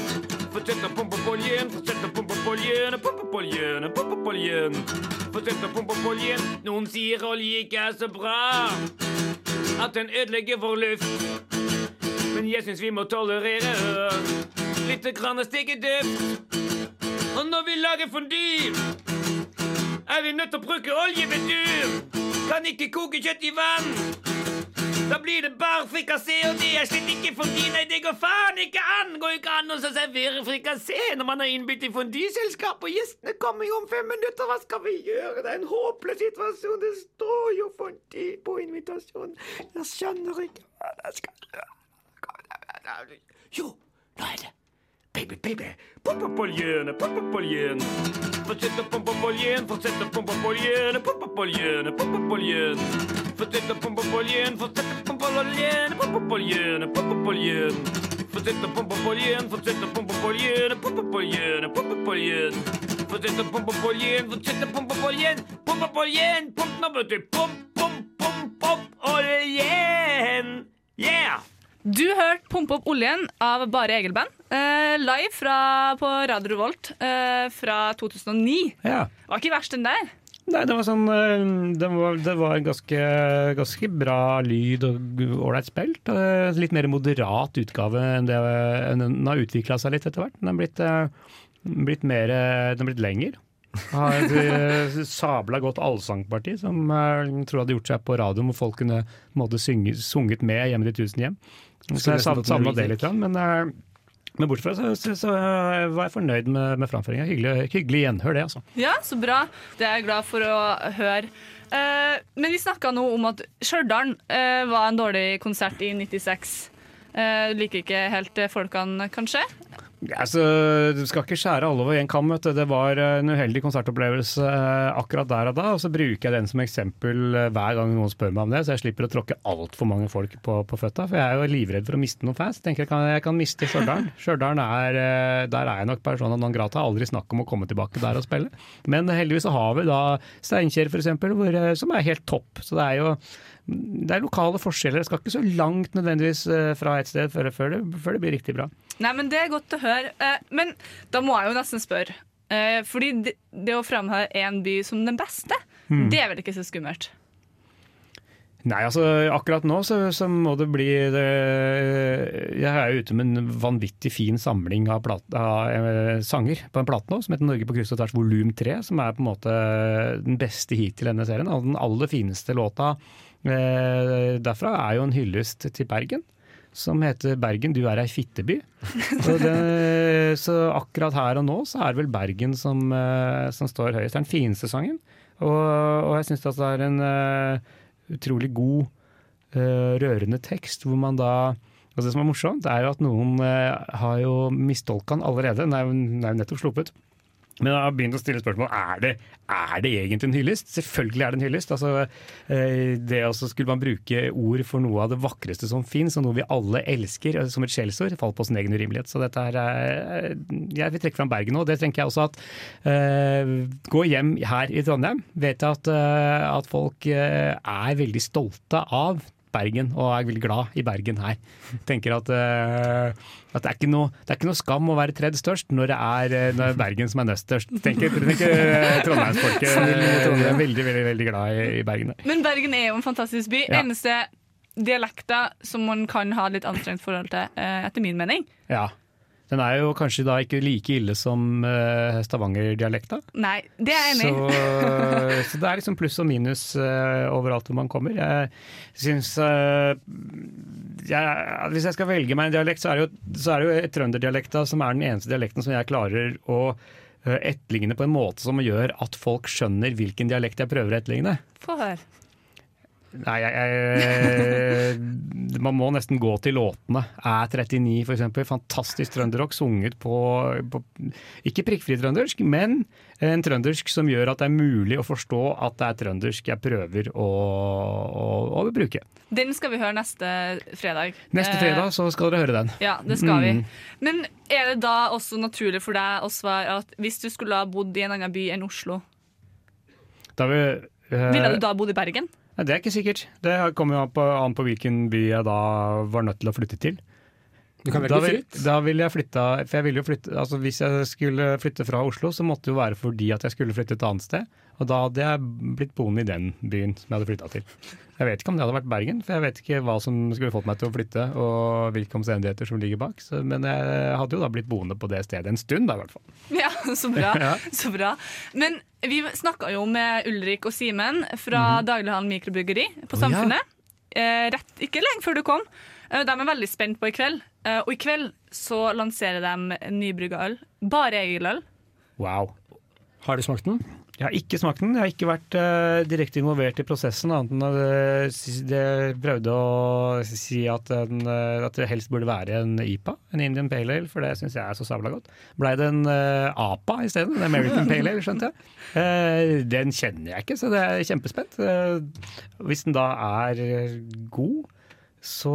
Fortsett å pumpe opp oljen, fortsett å pumpe opp oljen, pump opp oljen, pump opp oljen. Fortsett å pumpe opp oljen. Noen sier olje ikke er så bra, at den ødelegger vår luft. Men jeg syns vi må tolerere litt grann stekeduft. Og når vi lager fondy, er vi nødt til å bruke olje, vet du. Kan ikke koke kjøtt i vann. Da blir det bare frikassé, og det er slett ikke fondy. Nei, det går faen ikke an! Går ikke an å servere frikassé når man har innbytt i fondyselskap, og gjestene kommer jo om fem minutter. Hva skal vi gjøre? Det er en håpløs situasjon. Det står jo fondy på invitasjonen. Jeg skjønner ikke hva jeg skal gjøre. Jo, nå er det. Baby, baby, pump opp oljen, pump opp oljen. Fortsett å pumpe opp oljen, fortsett å pumpe opp oljen, pump opp oljen, pump opp oljen. Fortsett å pumpe opp oljen, fortsett å pumpe opp oljen, pump opp oljen, pump opp oljen. Fortsett å pumpe opp oljen, fortsett å pumpe opp oljen, pump opp oljen, pump opp oljen. Fortsett å pumpe opp oljen, fortsett å pumpe opp oljen, pump opp oljen, pump nå, vet du. Pump, pump, pump opp oljen. Yeah! Du hørte 'Pumpe opp oljen' av Bare Egil-band. Eh, live fra, på Radio Revolt eh, fra 2009. Ja. Var ikke verst den der. Nei, det var sånn eh, Det var, det var ganske, ganske bra lyd og ålreit spilt. Eh, Litt mer moderat utgave enn det enn den har utvikla seg litt etter hvert. Den har blitt, eh, blitt mer Den har blitt lenger. Har et eh, sabla godt allsangparti som jeg tror hadde gjort seg på radioen, hvor folk kunne måtte synge, sunget med hjemme i tusen hjem. Så jeg savna det litt, men, eh, men bortsett fra så, så, så var jeg fornøyd med, med framføringa. Hyggelig, hyggelig gjenhør, det, altså. Ja, så bra. Det er jeg glad for å høre. Eh, men vi snakka nå om at Stjørdal eh, var en dårlig konsert i 96. Eh, liker ikke helt eh, folkene, kanskje? Altså, du skal ikke skjære alle over én kam. Det var eh, en uheldig konsertopplevelse eh, akkurat der og da. Og så bruker jeg den som eksempel eh, hver gang noen spør meg om det, så jeg slipper å tråkke altfor mange folk på, på føtta. For jeg er jo livredd for å miste noen fans. Tenker jeg kan, jeg kan miste Stjørdal. Stjørdal er Der er jeg nok persona non grata. Aldri snakk om å komme tilbake der og spille. Men heldigvis så har vi da Steinkjer, eh, som er helt topp. Så det er jo det er lokale forskjeller. Det skal ikke så langt nødvendigvis eh, fra et sted før, før, det, før det blir riktig bra. Nei, men Det er godt å høre. Eh, men da må jeg jo nesten spørre. Eh, fordi det, det å framheve én by som den beste, Hmm. det er vel ikke så skummelt? Nei, altså akkurat nå så, så må det bli det, Jeg er jo ute med en vanvittig fin samling av, plat, av sanger på en plate nå, som heter Norge på kryss og tvers volum 3, som er på en måte den beste hittil i denne serien. Den aller fineste låta derfra er jo en hyllest til Bergen. Som heter 'Bergen, du er ei fitteby'. Så, det, så akkurat her og nå så er det vel Bergen som, eh, som står høyest. Det er den fineste sangen. Og, og jeg syns det er en uh, utrolig god, uh, rørende tekst, hvor man da og Det som er morsomt, er jo at noen uh, har jo mistolka den allerede. Er den er jo nettopp sluppet. Men jeg har begynt å stille spørsmål er det, er det egentlig en hyllest. Selvfølgelig er det en hyllest. Altså, eh, det også skulle man bruke ord for noe av det vakreste som fins, og noe vi alle elsker, eh, som et skjellsord, faller på sin egen urimelighet. Så dette er Jeg vil trekke fram Bergen nå. Det tenker jeg også at uh, Gå hjem her i Trondheim. Vet jeg at, uh, at folk uh, er veldig stolte av Bergen, og er veldig glad i Bergen her. Tenker at, eh, at det, er ikke noe, det er ikke noe skam å være tredje størst når det er, eh, når det er Bergen som er nest størst. Tenker, tenker eh, trondheimsfolket eh, er veldig, veldig, veldig glad i, i Bergen. Men Bergen er jo en fantastisk by. Ja. Eneste dialekter som man kan ha litt anstrengt forhold til, etter min mening. Ja. Den er jo kanskje da ikke like ille som uh, Stavanger-dialekta. Nei, det er jeg enig i. så det er liksom pluss og minus uh, overalt hvor man kommer. Jeg syns uh, Hvis jeg skal velge meg en dialekt, så er det jo, så er det jo trønderdialekta som er den eneste dialekten som jeg klarer å eh, etterligne på en måte som gjør at folk skjønner hvilken dialekt jeg prøver å etterligne. Få høre. Nei, jeg, jeg, man må nesten gå til låtene. Æ39 for eksempel, fantastisk trønderrock, sunget på, på ikke prikkfri trøndersk, men en trøndersk som gjør at det er mulig å forstå at det er trøndersk jeg prøver å, å, å bruke. Den skal vi høre neste fredag. Neste Eh, fredag så skal dere høre den. Ja, det skal vi. Mm. Men er det da også naturlig for deg å svare at hvis du skulle ha bodd i en annen by enn Oslo, Da vi, eh, ville du da bodd i Bergen? Nei, det er ikke sikkert. Det kommer jo an på, an på hvilken by jeg da var nødt til å flytte til. Du kan velge da vil. Da ville jeg flytta For jeg ville jo flytte Altså Hvis jeg skulle flytte fra Oslo, så måtte det jo være fordi at jeg skulle flytte et annet sted. Og da hadde jeg blitt boende i den byen som jeg hadde flytta til. Jeg vet ikke om det hadde vært Bergen, for jeg vet ikke hva som skulle fått meg til å flytte, og hvilke omstendigheter som ligger bak. Så, men jeg hadde jo da blitt boende på det stedet en stund, da i hvert fall. Ja, så bra. Ja. så bra. Men vi snakka jo med Ulrik og Simen fra Daglighandel mikrobryggeri på oh, Samfunnet. ja. Eh, rett, ikke lenge før du kom. Eh, de er veldig spent på i kveld. Eh, og i kveld så lanserer de nybrygga øl. Bare Egil-øl. Wow. Har du smakt den? Jeg har ikke smakt den. Jeg har ikke vært uh, direkte involvert i prosessen, annet enn at eh, prøvde å si at, den, eh, at det helst burde være en IPA, en Indian Pale Ale, for det syns jeg er så sabla godt. Blei det en uh, APA isteden? En American Pale Ale, skjønte jeg. Uh, den kjenner jeg ikke, så det er kjempespent. Hvis den da er god, så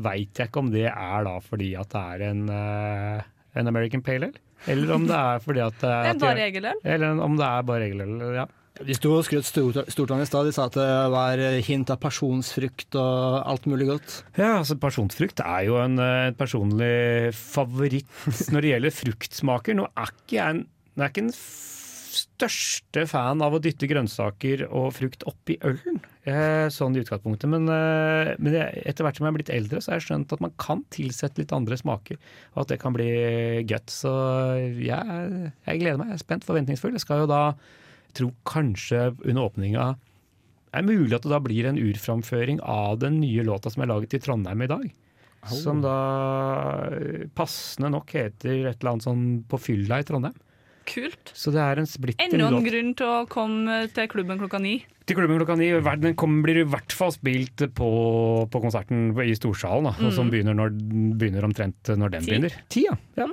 veit jeg ikke om det er da fordi at det er en, en American Pale Ale. Eller om det er fordi at er at bare jeg- Eller om det er bare Egil-øl, ja. De sto og skrøt stort, av i stad. De sa at det var hint av pasjonsfrukt og alt mulig godt. Ja, altså Pasjonsfrukt er jo en en personlig favoritt når det gjelder fruktsmaker. Nå er ikke jeg en, er ikke den f- største fan av å dytte grønnsaker og frukt oppi ølen, eh, sånn i utgangspunktet. Men, eh, men etter hvert som jeg er blitt eldre, så har jeg skjønt at man kan tilsette litt andre smaker, og at det kan bli godt. Så jeg, jeg gleder meg. Jeg er spent, forventningsfull. Jeg skal jo da tro kanskje under åpninga er mulig at det da blir en urframføring av den nye låta som er laget i Trondheim i dag. Som da passende nok heter et eller annet sånn På fylla i Trondheim. Kult. Så det er en splitter Enda en grunn til å komme til klubben klokka ni. Til klubben klokka ni. Den kommer, blir i hvert fall spilt på, på konserten i Storsalen, da, mm. som Mm. begynner, når, begynner omtrent når den Ti. begynner. Ti, ja. ja.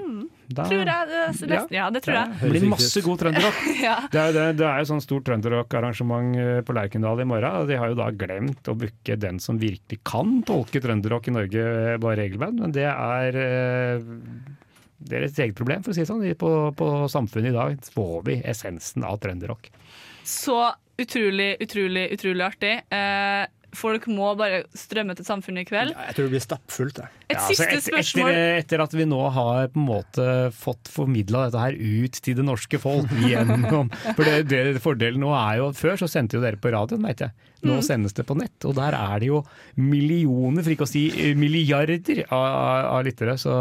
Da- Tror jeg. Det, det, ja, det tror jeg. Det blir masse god trønderrock. Ja. Det er, det, det er jo sånn stort trønderrock-arrangement eh, på Lerkendal i morgen. og De har jo da glemt å booke den som virkelig kan tolke trønderrock i Norge, eh, bare regelband. Men det er eh, deres eget problem, for å si det sånn. På, på Samfunnet i dag får vi essensen av trønderrock. Så utrolig, utrolig, utrolig artig. Eh, folk må bare strømme til Samfunnet i kveld. Jeg tror det blir stappfullt. jeg. Et Ja, altså, siste et- spørsmål. Etter, etter at vi nå har på en måte fått formidla dette her ut til det norske folk gjennom For det, det Fordelen nå er jo Før så sendte jo dere på radioen, veit jeg. Nå Mm. sendes det på nett, og der er det jo millioner, for ikke å si eh, milliarder av, av, av lyttere. Så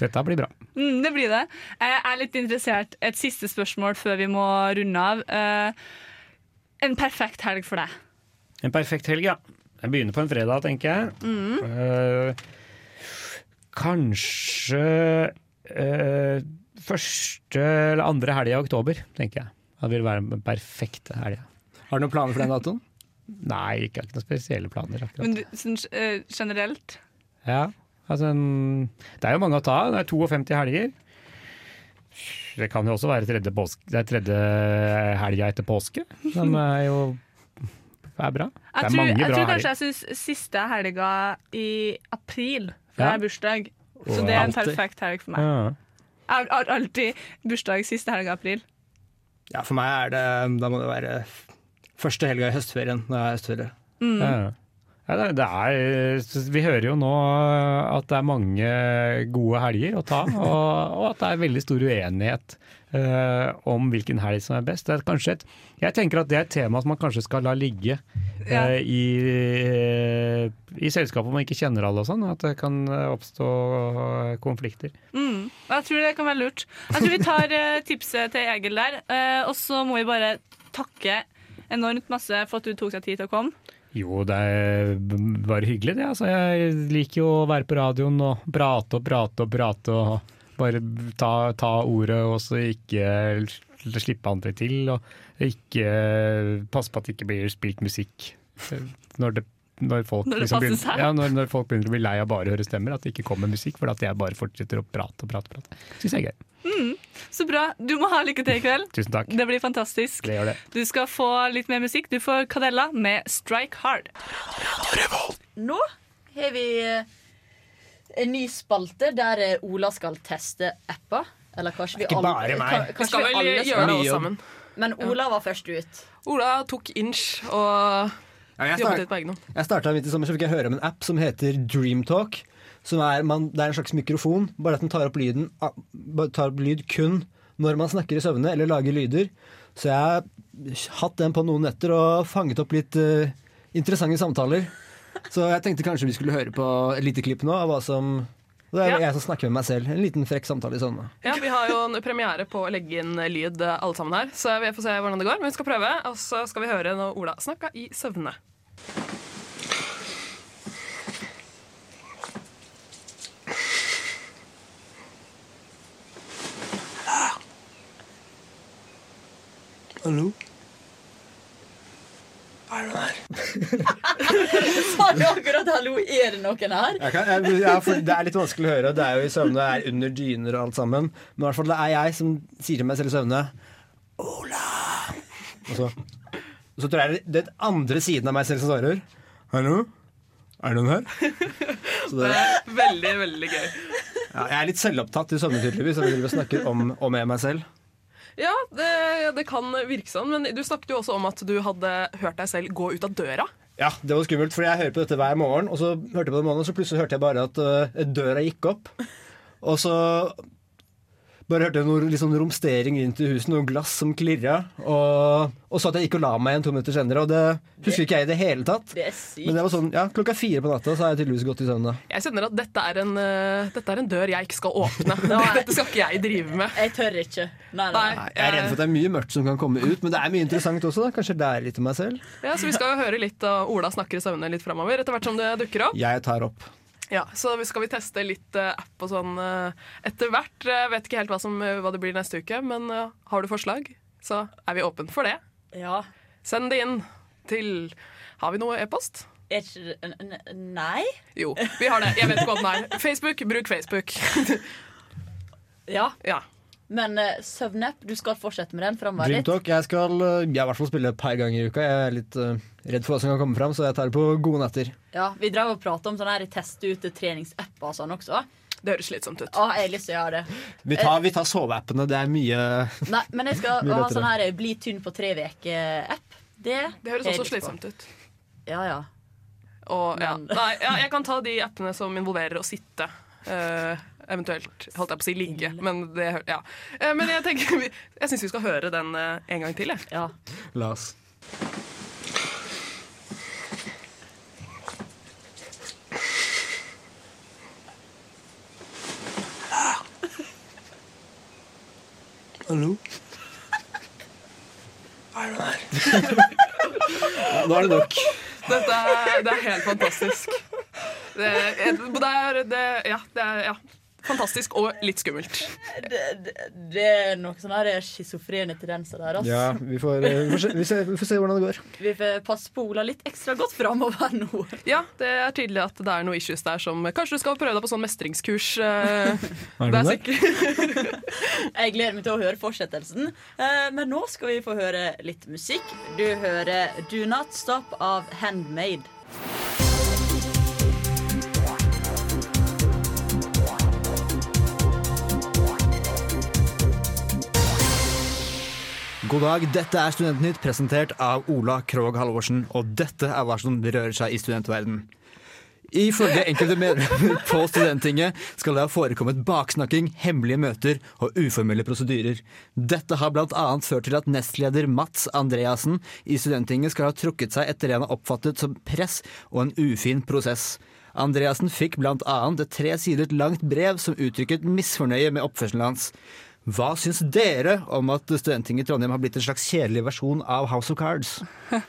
dette blir bra. Mm, det blir det. Jeg er litt interessert. Et siste spørsmål før vi må runde av. Eh, en perfekt helg for deg? En perfekt helg, ja. Jeg begynner på en fredag, tenker jeg. Mm. Uh, kanskje uh, første eller andre helga i oktober, tenker jeg. Det vil være den perfekte helga. Har du noen planer for den datoen? Nei, ikke, ikke noen spesielle planer. akkurat. Men du, sånn, uh, generelt? Ja, altså en, Det er jo mange å ta. Det er 52 helger. Det kan jo også være tredje, påske, det er tredje helga etter påske, som er jo er bra. Det Jeg er tror, mange jeg tror kanskje helger. jeg syns siste helga i april, for Ja. jeg har bursdag. Så det er en perfekt helg for meg. Ja. Jeg har alltid bursdag siste helga i april. Ja, for meg er det Da må det være første helga i høstferien. Når jeg har høstferie. Mm. Ja. Ja, det, det er, vi hører jo nå at det er mange gode helger å ta, og, og at det er veldig stor uenighet eh, om hvilken helg som er best. Det er et, jeg tenker at det er et tema som man kanskje skal la ligge eh, Ja. i, i selskap man ikke kjenner alle og sånn. At det kan oppstå konflikter. Mm. Jeg tror det kan være lurt. Jeg tror vi tar eh, tipset til Egil der. eh, og så må vi bare takke enormt masse for at du tok deg tid til å komme. Jo, det er bare hyggelig det. Altså, jeg liker jo å være på radioen og prate og prate og prate og bare ta, ta ordet og så ikke slippe andre til. Og ikke passe på at det ikke blir spilt musikk når det når folk, Når det liksom begynner, ja, når, når folk begynner å bli lei av bare å høre stemmer, at det ikke kommer musikk, for at jeg bare fortsetter å prate og prate. prate. Syns jeg er gøy. Mm, så bra. Du må ha lykke til i kveld. Tusen takk. Det blir fantastisk. Det gjør det. Du skal få litt mer musikk. Du får Cadella med 'Strike Hard'. Nå har vi eh, en ny spalte der eh, Ola skal teste apper. Eller kanskje vi Ikke alle bare meg. Vi skal vel alle gjøre det alle sammen. Men Ola var først ut. Ola tok inch og jeg jobbet litt på egen hånd. Jeg starta midt i sommer, så fikk jeg høre om en app som heter Dreamtalk. Som er, man, det er en slags mikrofon, bare at den tar opp, lyden, tar opp lyd kun når man snakker i søvne eller lager lyder. Så jeg har hatt den på noen netter og fanget opp litt uh, interessante samtaler. Så jeg tenkte kanskje vi skulle høre på et lite klipp nå av hva som Det er Ja. jeg som snakker med meg selv. En liten frekk samtale i sånne. Ja, Vi har jo en premiere på å legge inn lyd eh, alle sammen her, så vi får se hvordan det går. Men vi skal prøve, og så skal vi høre når Ola snakka i søvne. Hallo? Sa du akkurat 'hallo, er det noen her'? Jeg kan, jeg, ja, for det er litt vanskelig å høre. Det er jo i søvne, det er under dyner og alt sammen. Men i hvert fall det er jeg som sier til meg selv i søvne Ola! Og så, og så tror jeg det er den andre siden av meg selv som svarer. Hallo? Er det noen her? Så Det er veldig, veldig gøy. ja, jeg er litt selvopptatt i søvne, tydeligvis. Driver snakker om og med meg selv. Ja, det, det kan virke sånn, men du snakket jo også om at du hadde hørt deg selv gå ut av døra. Ja, det var skummelt, for jeg hører på dette hver morgen, og så hørte jeg på det morgenen, og så plutselig hørte jeg bare at uh, døra gikk opp. Og så bare hørte noe liksom romstering inn til huset, noen glass som klirra. Og, og så at jeg gikk og la meg igjen to minutter senere, og det husker ikke jeg i det hele tatt. Det er sykt. Men det var sånn, ja, klokka fire på natta så har jeg tydeligvis gått i søvn. Jeg kjenner at dette er en, uh, dette er en dør jeg ikke skal åpne. Dette skal ikke jeg drive med. Jeg tør ikke. Nei, nei. Nei, jeg er redd for at det er mye mørkt som kan komme ut, men det er mye interessant også. da. Kanskje det er litt om meg selv. Ja, så Vi skal jo høre litt av Ola snakker i søvne litt framover, etter hvert som det dukker opp. Jeg tar opp. Ja, Så skal vi teste litt eh, app og sånn eh, etter hvert. Vet ikke helt hva, som, hva det blir neste uke, men eh, har du forslag, så er vi åpne for det. Ja. Send det inn til Har vi noe e-post? Nei? Jo, vi har det. Jeg vet ikke hva den er. Facebook, bruk Facebook. Ja. Ja. Men uh, søvnapp, du skal fortsette med den framover litt? Dreamtalk. Jeg skal øh, jeg i hvert fall spille et par ganger i uka. Jeg er litt uh, redd for hva som kan komme fram, så jeg tar det på gode netter. Ja, Vi drev og prata om sånne her teste ut treningsapper og sånn også. Det høres slitsomt ut. Å, jeg har lyst til å gjøre det. Vi tar, vi tar soveappene. Det er mye Nei, men jeg skal ha sånn her bli tynn på tre uker-app. Det, Det høres også slitsomt ut. Ja, ja. Og, ja. Nei, ja, jeg kan ta de appene som involverer å sitte. eh, eventuelt holdt jeg på å si ligge, men det ja. Eh, men jeg tenker Jeg syns vi skal høre den eh, en gang til, jeg. Ja. La oss. Hallo? Hva Er det der? Nå er det nok. Dette er, det er helt fantastisk. Det, det er, det, ja, det er ja, fantastisk og litt skummelt. Det, det, det er noen sånne her schizofrene tendenser der. altså. Ja, vi får, eh, vi, får se, vi, se, vi får se hvordan det går. Vi får passe på Ola litt ekstra godt framover nå. Ja, det er tydelig at det er noen issues der som Kanskje du skal prøve deg på sånn mestringskurs. eh, Er det det er Jeg gleder meg til å høre fortsettelsen. Eh, Men nå skal vi få høre litt musikk. Du hører Do Not Stop av Handmade. God dag, dette er Studentnytt presentert av Ola Krog Halvorsen, og dette er hva som rører seg i studentverden. Ifølge enkelte medlemmer på Studenttinget skal det ha forekommet baksnakking, hemmelige møter og uformelle prosedyrer. Dette har bl.a. ført til at nestleder Mats Andreassen i Studenttinget skal ha trukket seg etter det han har oppfattet som press og en ufin prosess. Andreassen fikk annet et tre sider langt brev som uttrykket misfornøye med oppførselen hans. Hva syns dere om at Studenttinget i Trondheim har blitt en slags kjedelig versjon av House of Cards?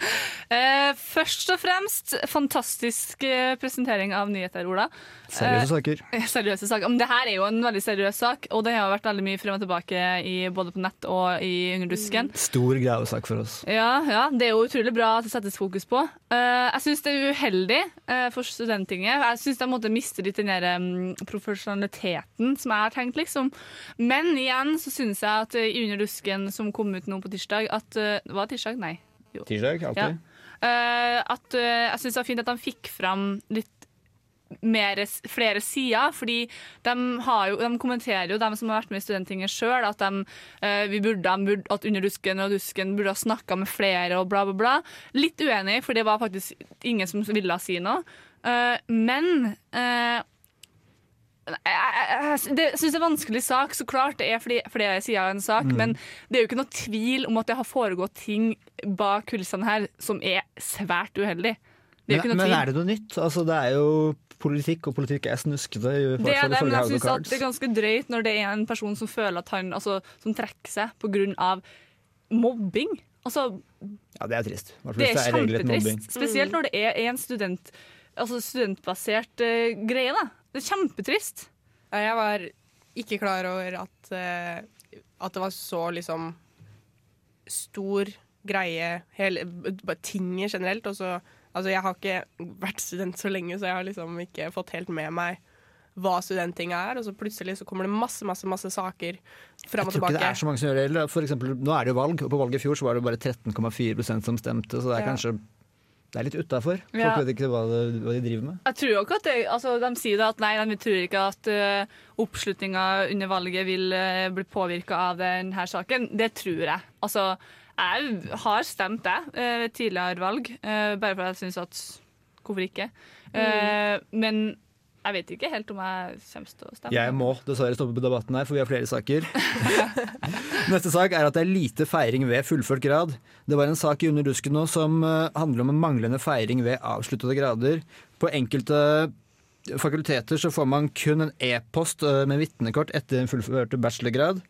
Eh, først og fremst, fantastisk eh, presentering av nyheter, Ola. Seriøse saker. Eh, seriøse saker. Men det her er jo en veldig seriøs sak, og det har vært veldig mye frem og tilbake i, både på nett og i Under dusken. Stor gravesak for oss. Ja, ja, det er jo utrolig bra at det settes fokus på. Eh, jeg syns det er uheldig eh, for Studenttinget. Jeg syns de måtte miste litt den der, um, profesjonaliteten som jeg har tenkt, liksom. Men igjen så syns jeg at eh, i Under dusken, som kom ut nå på tirsdag at eh, Var det tirsdag? Nei. Jo. Tirsdag, alltid. Ja. Eh, at jeg syns det var fint at de fikk fram litt mer, flere sider, fordi de, har jo, de kommenterer jo, de som har vært med i Studenttinget sjøl, at, de, eh, burde, at Under dusken og dusken burde ha snakka med flere og bla, bla, bla. Litt uenig, for det var faktisk ingen som ville si noe. Eh, men eh, jeg, jeg, jeg, det syns det er en vanskelig sak. Så klart det er flere, flere sider av en sak, Mm. men det er jo ikke noe tvil om at det har foregått ting bak kulissene her som er svært uheldig. Det er Men, men er det noe nytt? Altså, det er jo politikk, og politikk er snuskete. Det er det, men jeg syns det er ganske drøyt når det er en person som føler at han altså, Som trekker seg pga. mobbing. Altså, Ja, det er trist. Hvertfall det er, er kjempetrist. Spesielt når det er en student, altså studentbasert uh, greie. Da. Det er kjempetrist. Ja, Jeg var ikke klar over at, uh, at det var så liksom stor greie, hele, bare tinget generelt. Og så, altså jeg har ikke vært student så lenge, så jeg har liksom ikke fått helt med meg hva studenttinga er. Og så plutselig så kommer det masse, masse, masse saker fram og tilbake. Jeg tror ikke det er så mange som gjør det. eller For eksempel, nå er det jo valg, og på valget i fjor så var det bare 13,4% som stemte, så det er Ja. kanskje det er litt utafor. Folk Ja. vet ikke hva, de, hva de driver med. Jeg tror jo ikke at det, altså, De sier at nei, de tror ikke at uh, oppslutninga under valget vil uh, bli påvirka av denne saken. Det tror jeg. Altså, jeg har stemt det ved uh, tidligere valg, eh, bare fordi jeg syns at Hvorfor ikke? Mm. men jeg vet ikke helt om jeg kommer til å stemme. Jeg må dessverre stoppe på debatten her, for vi har flere saker. Neste sak er at det er lite feiring ved fullført grad. Det var en sak i Under dusken nå som eh, handler om en manglende feiring ved avsluttede grader. På enkelte fakulteter så får man kun en e-post eh, med vitnekort etter en fullført bachelorgrad.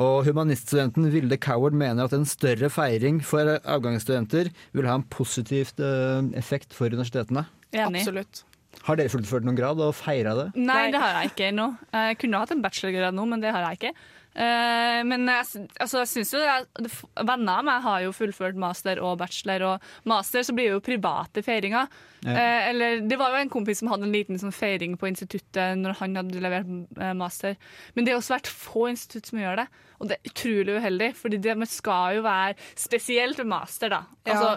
Og humaniststudenten Vilde Coward mener at en større feiring for avgangsstudenter vil ha en positivt eh, effekt for universitetene. Enig. Absolutt. Har dere fullført noen grad og feira det? Nei, det har jeg ikke ennå. Jeg kunne hatt en bachelorgrad nå, men det har jeg ikke. Eh, men jeg, altså, jeg synes jo er- Venner av meg har jo fullført master og bachelor, og master så blir det jo private feiringer. Ja. Eh, eller Det var jo en kompis som hadde en liten sånn feiring på instituttet når han hadde levert eh, master. Men det er også vært få institutt som gjør det, og det er utrolig uheldig. Fordi det skal jo være spesielt master, da. Ja.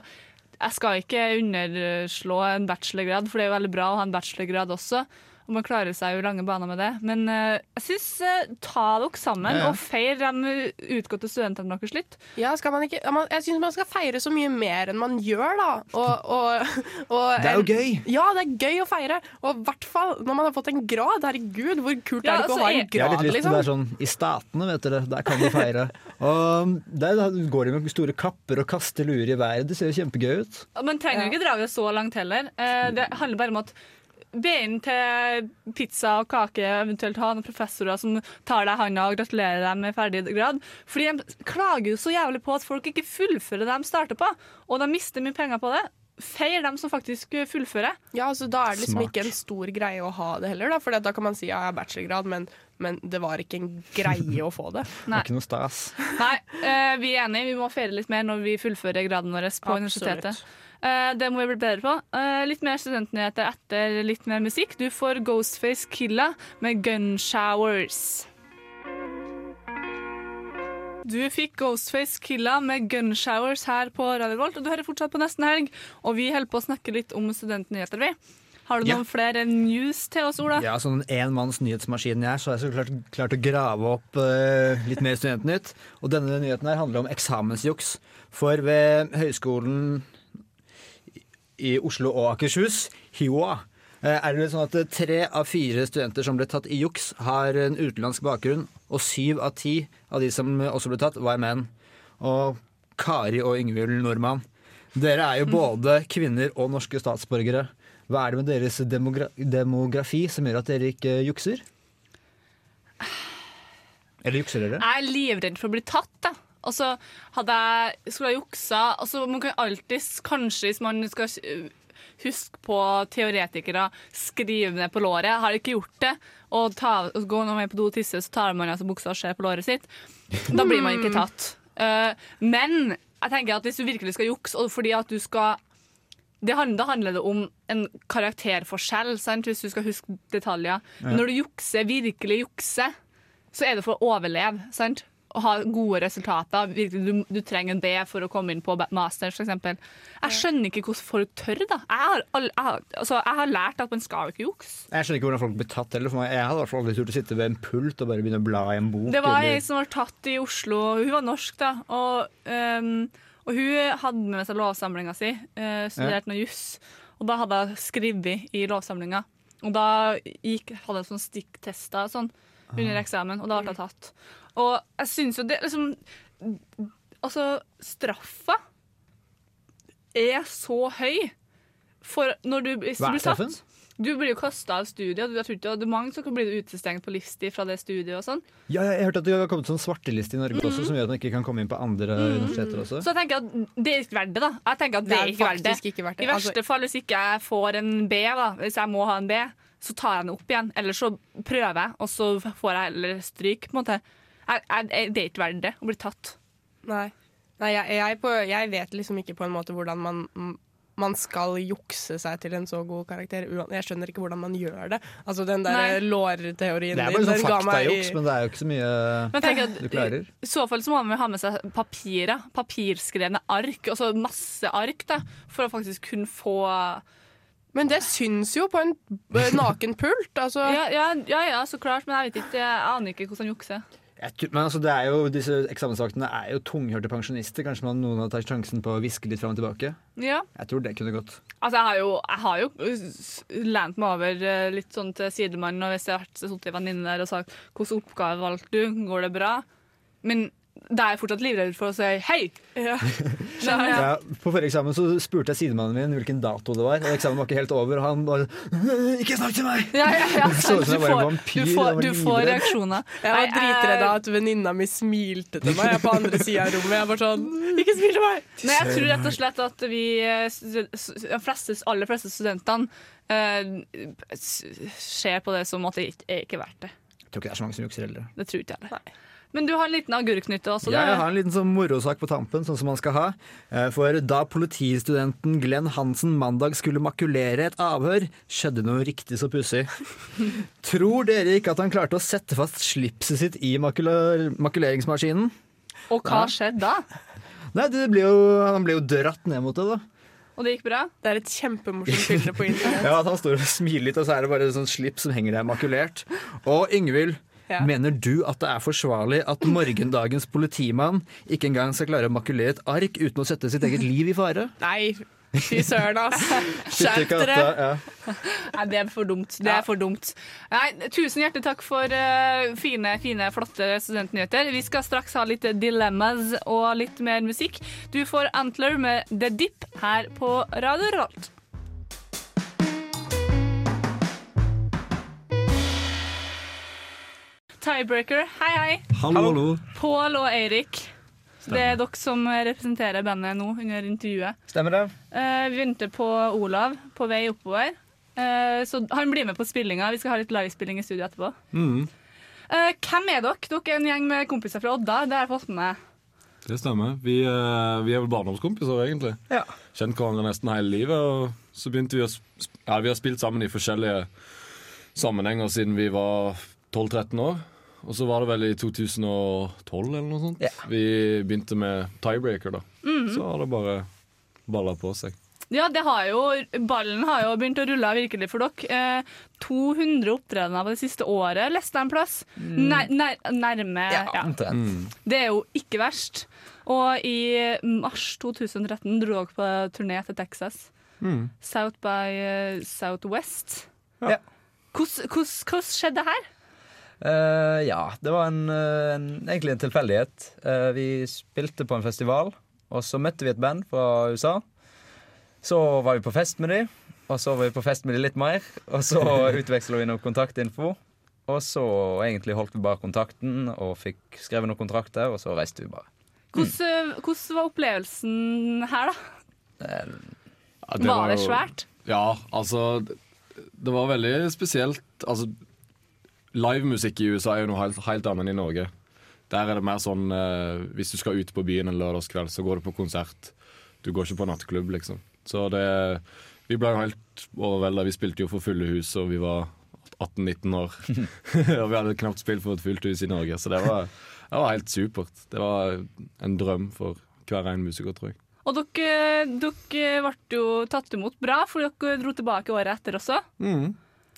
Jeg skal ikke underslå en bachelorgrad, for det er jo veldig bra å ha en bachelorgrad også. Og man klarer seg jo lange baner med det. Men uh, jeg syns uh, ta dere sammen Ja, ja. og feir de utgåtte studentene deres litt. Ja, skal man ikke, jeg syns man skal feire så mye mer enn man gjør, da. Og, og, og, Det er jo gøy. Ja, det er gøy å feire. Og i hvert fall når man har fått en grad. Herregud, hvor kult Ja, er det ikke altså, å ha en jeg- Det er grad, litt trist, liksom? det er sånn I statene, vet dere, der kan du feire. Og der går de med store kapper og kaster luer i været. Det ser jo kjempegøy ut. Men trenger jo ikke dra det så langt heller. Eh, det handler bare om at Be inn til pizza og kake, eventuelt ha noen professorer som tar deg i handa og gratulerer deg med ferdig grad. Fordi de klager jo så jævlig på at folk ikke fullfører det de starter på, og de mister mye penger på det. Feir dem som faktisk fullfører. Ja, altså Da er det liksom Smart. ikke en stor greie å ha det heller. Da, for da kan man si ja, jeg har bachelorgrad, men, men det var ikke en greie å få det. Nei. Ikke noe stas. Nei, uh, vi er enige. Vi må feire litt mer når vi fullfører graden vår på Absolutt. universitetet. Eh, det må vi bli bedre på. Eh, litt mer studentnyheter etter litt mer musikk. Du får Ghostface Killa med Gun Showers. Du fikk Ghostface Killa med Gun Showers her på Radio Volt, og du hører fortsatt på Nesten Helg. Og vi holder på å snakke litt om studentnyheter, vi. Har du Ja. noen flere news til oss, Ola? Ja, sånn en enmanns nyhetsmaskin jeg er, så har jeg så klart klart å grave opp uh, litt mer Studentnytt. Og denne nyheten her handler om eksamensjuks. For ved Høgskolen i Oslo og Akershus, HiOA, eh, er det sånn at eh, tre av fire studenter som ble tatt i juks, har en utenlandsk bakgrunn, og syv av ti av de som også ble tatt, var menn. Og Kari og Yngvild Nordmann, dere er jo både kvinner og norske statsborgere. Hva er det med deres demogra demografi som gjør at dere ikke jukser? Eller jukser dere? Jeg er livredd for å bli tatt, da. Og så hadde jeg skulle ha juksa altså Man kan alltid, kanskje hvis man skal huske på teoretikere, skrive ned på låret. Jeg har ikke gjort det. Og, ta, og gå når man er på do og tisse, så tar man altså buksa og ser på låret sitt. Da blir man ikke tatt. Uh, men jeg tenker at hvis du virkelig skal jukse, og fordi at du skal det handler, Da handler det om en karakterforskjell, sant? hvis du skal huske detaljer. Men når du jukser, virkelig jukser, så er det for å overleve. sant? Å ha gode resultater. Virkelig, du, du trenger det for å komme inn på masters, f.eks. Jeg skjønner ikke hvordan folk tør. da. Jeg har, jeg, altså, jeg har lært at man skal ikke jukse. Jeg skjønner ikke hvordan folk blir tatt heller. For meg. Jeg hadde i hvert fall aldri turt å sitte ved en pult og bare begynne å bla i en bok. Det var eller- ei som var tatt i Oslo. Hun var norsk, da. Og, um, og hun hadde med seg lovsamlinga si. Uh, studerte noe juss. Og da hadde hun skrevet i lovsamlinga. Og da gikk, hadde jeg sånn stikktester og sånn under eksamen, og da ble jeg tatt. Og jeg syns jo det liksom Altså, straffa er så høy for når du, hvis Hva er straffen? Du blir jo kasta av studiet. Jeg tror det er mange som kan bli utestengt på livstid fra det studiet. og sånn. Ja, jeg har hørt at det har kommet sånn svarteliste i Norge også, som gjør at man ikke kan komme inn på andre universiteter også. Så jeg tenker at det er ikke verdt det, da. Jeg tenker at det, Det er er ikke verdt det. ikke verdt det. I verste Altså- fall, hvis ikke jeg får en B, da, hvis jeg må ha en B, så tar jeg den opp igjen. Eller så prøver jeg, og så får jeg heller stryk. på en måte. Er det er ikke verdt det å bli tatt. Nei, Nei jeg, jeg, på, jeg vet liksom ikke på en måte hvordan man, man skal jukse seg til en så god karakter. Jeg skjønner ikke hvordan man gjør det. Altså Den der lårteorien Det er bare sånn faktajuks, men det er jo ikke så mye tenker at du klarer. I så fall så må man ha med seg papirer. Papirskrevne ark. Altså masse ark, da, for å faktisk kunne få Men det syns jo på en naken pult. Altså. ja, ja, ja, ja, så klart. Men jeg vet ikke, jeg aner ikke hvordan jukse. Jeg Men altså, det er jo, disse eksamensvaktene er jo tunghørte pensjonister. Kanskje man noen har tatt sjansen på å hviske litt fram og tilbake? Ja. Jeg tror det kunne gått. Altså, jeg har jo, jeg har jo lent meg over eh, litt sånn til sidemannen, og hvis jeg har sittet en venninne der og sagt 'Hvilken oppgave valgte du? Går det bra?' Men da er jeg fortsatt livredd for å si 'hei'. Men, Ja, på forrige eksamen så spurte jeg sidemannen min hvilken dato det var. Og eksamen var ikke helt over, og han bare Ikke snakk til meg! Ja, ja, ja, så ut som du jeg var en vampyr. du får- du får reaksjoner. Jeg var dritredd av at venninna mi smilte til meg jeg er på andre sida av rommet. Jeg var sånn Ikke smil til meg! Nei, jeg tror rett og slett at vi eh, de fleste, aller fleste studentene uh, ser på det som at det ikke er ikke verdt det. Jeg tror ikke det er så mange som jukser heller. Det tror ikke jeg heller. Men du har en liten agurknytte også. Ja, jeg har en liten sånn morosak på tampen, sånn som man skal ha. Eh, For da politistudenten Glenn Hansen mandag skulle makulere et avhør, skjedde noe riktig så pussig. Tror dere ikke at han klarte å sette fast slipset sitt i makuler makuleringsmaskinen? Og hva Ja. skjedde da? Nei, det ble jo, Han ble jo dratt ned mot det, da. Og det gikk bra? Det er et kjempemorsomt bilde på internett. Ja, at Han står og smiler litt, og så er det bare et sånt slips som henger der makulert. Og Yngvild, Ja. mener du at det er forsvarlig at morgendagens politimann ikke engang skal klare å makulere et ark uten å sette sitt eget liv i fare? Nei, fy søren. Fytti Skjerp dere! ja. Nei, det er for dumt. Det er for dumt. Nei, tusen hjertelig takk for uh, fine, fine, flotte studentnyheter. Vi skal straks ha litt dilemmas og litt mer musikk. Du får Antler med The Dip her på Radio Rolt. Tiebreaker, hei hei. Hallo, hallo. Pål og Eirik. Det er dere som representerer bandet nå under intervjuet. Stemmer det? Eh, vi venter på Olav på vei oppover. Eh, så han blir med på spillinga. Vi skal ha litt livespilling i studio etterpå. Mm, Eh, hvem er dere? Dere er en gjeng med kompiser fra Odda. Det har jeg fått med meg. det stemmer. Vi, eh, vi er vel barndomskompiser, egentlig. Ja. Kjent hverandre nesten hele livet. Og så begynte vi å sp Ja, vi har spilt sammen i forskjellige sammenhenger siden vi var 12-13 år. Og så var det vel i 2012 eller noe sånt. Vi begynte med tiebreaker, da. Mhm. Så har det bare balla på seg. Ja, det har jo, Ballen har jo begynt å rulle virkelig for dere. Eh, 200 opptredener på det siste året, leste jeg en plass. Mm. Nær, nær, nærme ja. Mm. Det er jo ikke verst. Og i mars 2013 dro dere på turné til Texas. Mm. South by eh, Southwest. Ja. Hvordan skjedde det her? Eh, ja, det var en, eh, en, egentlig en tilfeldighet. Uh, vi spilte på en festival, og så møtte vi et band fra USA. Så var vi på fest med dem. Og så var vi på fest med dem litt mer, og så utveksla vi noe kontaktinfo. Og så egentlig holdt vi bare kontakten og fikk skrevet noen kontrakter, og så reiste vi bare. Hvordan, hvordan var opplevelsen her, da? Ja, Var det jo- svært? Ja, altså det- Det var veldig spesielt. Altså, Livemusikk i USA er jo noe helt, helt annet enn i Norge. Der er det mer sånn eh, Hvis du skal ut på byen en lørdagskveld, så går du på konsert. Du går ikke på nattklubb, liksom. Så det Vi ble jo helt overvelda. Vi spilte jo for fulle hus, og vi var 18-19 år. og vi hadde knapt spilt for et fullt hus i Norge, så det var, det var helt supert. Det var en drøm for hver en musiker, tror jeg. Og dere, dere ble jo tatt imot bra, for dere dro tilbake året etter også. Mm.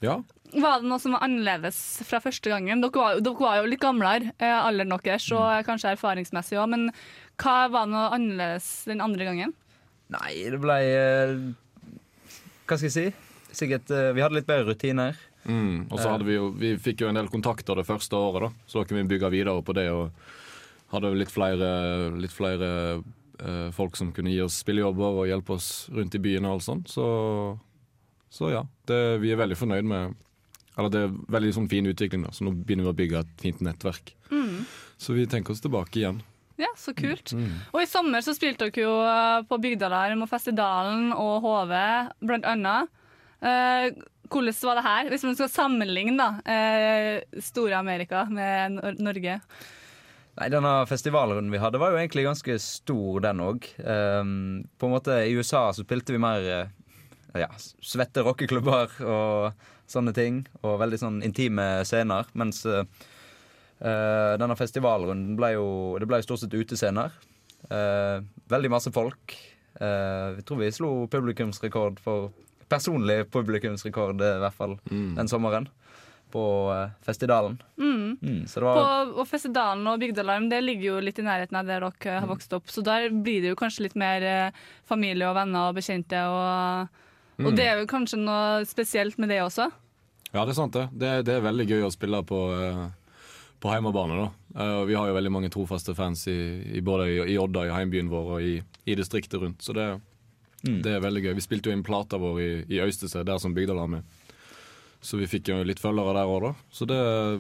Ja. Var det noe som var annerledes fra første gangen? Dere var, dere var jo litt gamlere, eh, alderen deres, og kanskje erfaringsmessig òg, men hva var noe annerledes den andre gangen? Nei, det ble eh, Hva skal jeg si? Sikkert eh, Vi hadde litt bedre rutiner. Mm, og så hadde vi jo Vi fikk jo en del kontakter det første året, da. Så da kunne vi bygge videre på det og hadde litt flere, litt flere eh, folk som kunne gi oss spillejobber og hjelpe oss rundt i byen og alt sånt. Så, så ja. Det, vi er veldig fornøyd med Eller det er veldig sånn fin utvikling, da. Så nå begynner vi å bygge et fint nettverk. Mm. Så vi tenker oss tilbake igjen. Ja, så kult. Mm. Og i sommer så spilte dere jo eh, på Bygdalarm og Festivalen og HV, blant annet. Eh, hvordan var det her, hvis man skal sammenligne da, eh, store Amerika med Nor Norge? Nei, Denne festivalrunden vi hadde, var jo egentlig ganske stor, den òg. på en måte I USA så spilte vi mer eh, ja, svette rockeklubber og sånne ting. Og veldig sånn intime scener. Mens eh, eh, denne festivalrunden ble jo Det ble jo stort sett utescener. Uh, veldig masse folk. Uh, vi tror vi slo publikumsrekord for Personlig publikumsrekord, i hvert fall, den sommeren. På Festidalen. festivalen. Mm. Mm, så det var På, og Festidalen og Bygdalarm det ligger jo litt i nærheten av der dere har vokst opp, så der blir det jo kanskje litt mer familie og venner og bekjente. Og, og Mm. det er jo kanskje noe spesielt med det også. Ja, det er sant det. Det, det er veldig gøy å spille på, uh, på hjemmebane. da. Uh, vi har jo veldig mange trofaste fans i, i både i, i Odda, i heimbyen vår, og i, i distriktet rundt. Så det, det er veldig gøy. Vi spilte jo inn plata vår i, i Øystese, der som Bygdalarm er. Så vi fikk jo litt følgere der òg, da. Så det,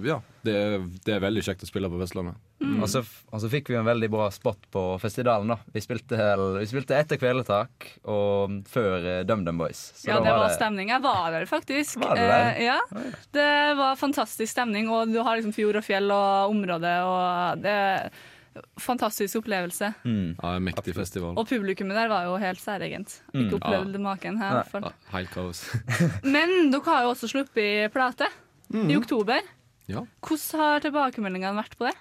ja, det, er- det er veldig kjekt å spille på Vestlandet. Og, så, og så fikk vi en veldig bra spot på festivalen. da Vi spilte, hel- vi spilte etter Kveletak og før eh, DumDum Boys. Så ja, da det var stemning. Jeg var der faktisk. Var det, der? Eh, ja. Det var fantastisk stemning, og du har liksom fjord og fjell og område, og det er fantastisk opplevelse. Mm. Ja, en mektig festival. Og publikummet der var jo helt særegent. Mm. Ikke opplevd maken her. Ja, helt kaos. Men dere har jo også sluppet plate i oktober. Ja. Hvordan har tilbakemeldingene vært på det?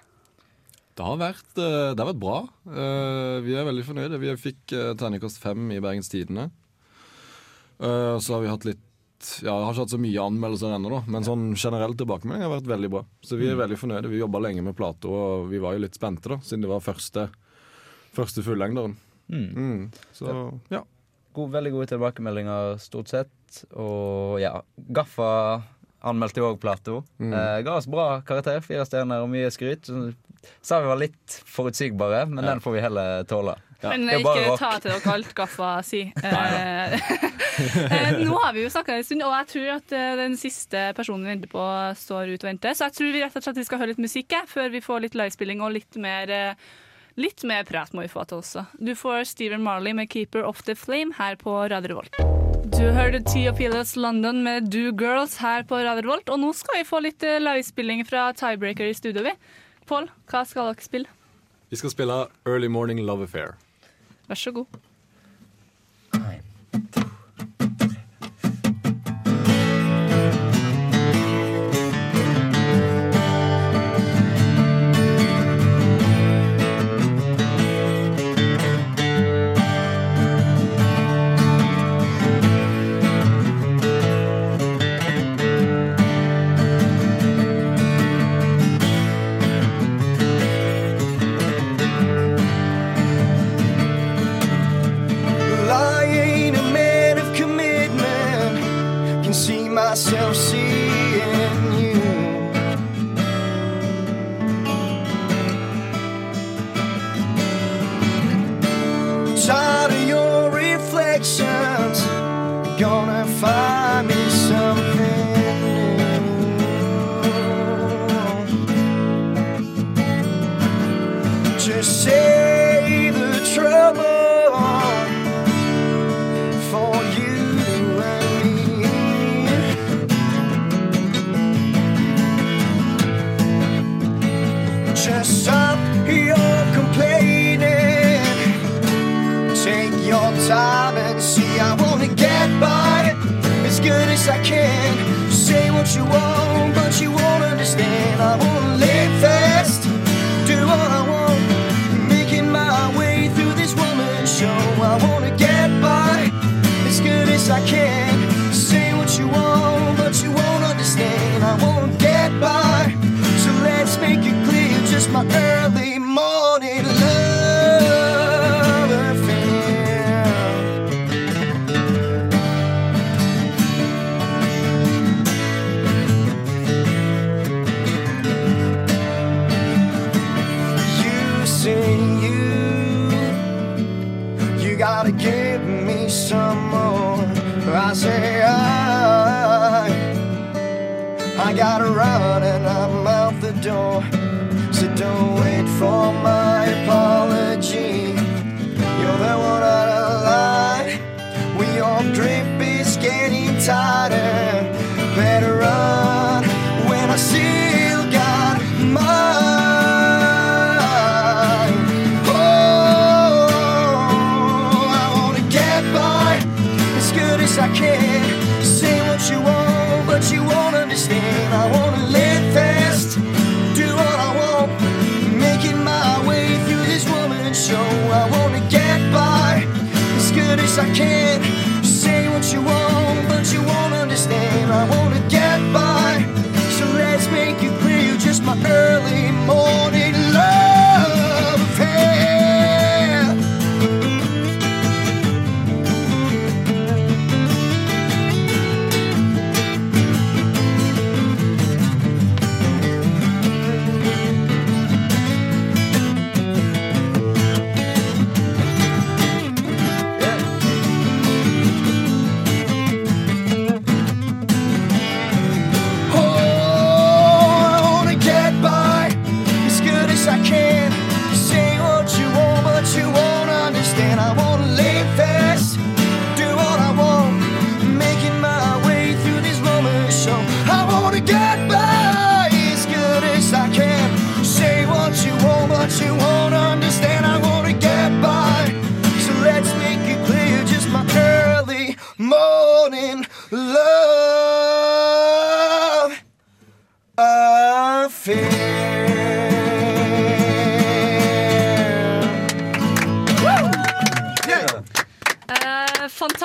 Det har vært, eh, det har vært bra. Eh, Vi er veldig fornøyde. Vi fikk eh, terningkast fem i Bergens Tidende. Eh, Så har vi hatt litt ja, Jeg har ikke hatt så mye anmeldelser ennå, da, men sånn generell tilbakemelding har vært veldig bra. Så vi er Mm. veldig fornøyde. Vi jobba lenge med plata, og vi var jo litt spente, da, siden det var første, første fullengderen. Mm. Mm. Så ja. God, veldig gode tilbakemeldinger stort sett. Og ja, Gaffa anmeldte jo òg plata. Mm. Eh, ga oss bra karakter, fire stjerner og mye skryt. Sa vi var litt forutsigbare, men Ja. den får vi heller tåle. Men Det er ikke ta til dere alt Gaffa sier. Eh, nå har vi jo snakka en stund, og jeg tror at eh, den siste personen vi venter på, står ute og venter. Så jeg tror vi rett og slett vi skal høre litt musikk før vi får litt livespilling og litt mer eh, Litt mer prat må vi få til også. Du får Steven Marley med 'Keeper of the Flame' her på Radio Revolt. Du hørte Tia Pilots London med 'Do Girls' her på Radio Revolt, og nå skal vi få litt livespilling fra Tiebreaker i studio. vi. Pål, hva skal dere spille? Vi skal spille Early Morning Love Affair. Vær så god.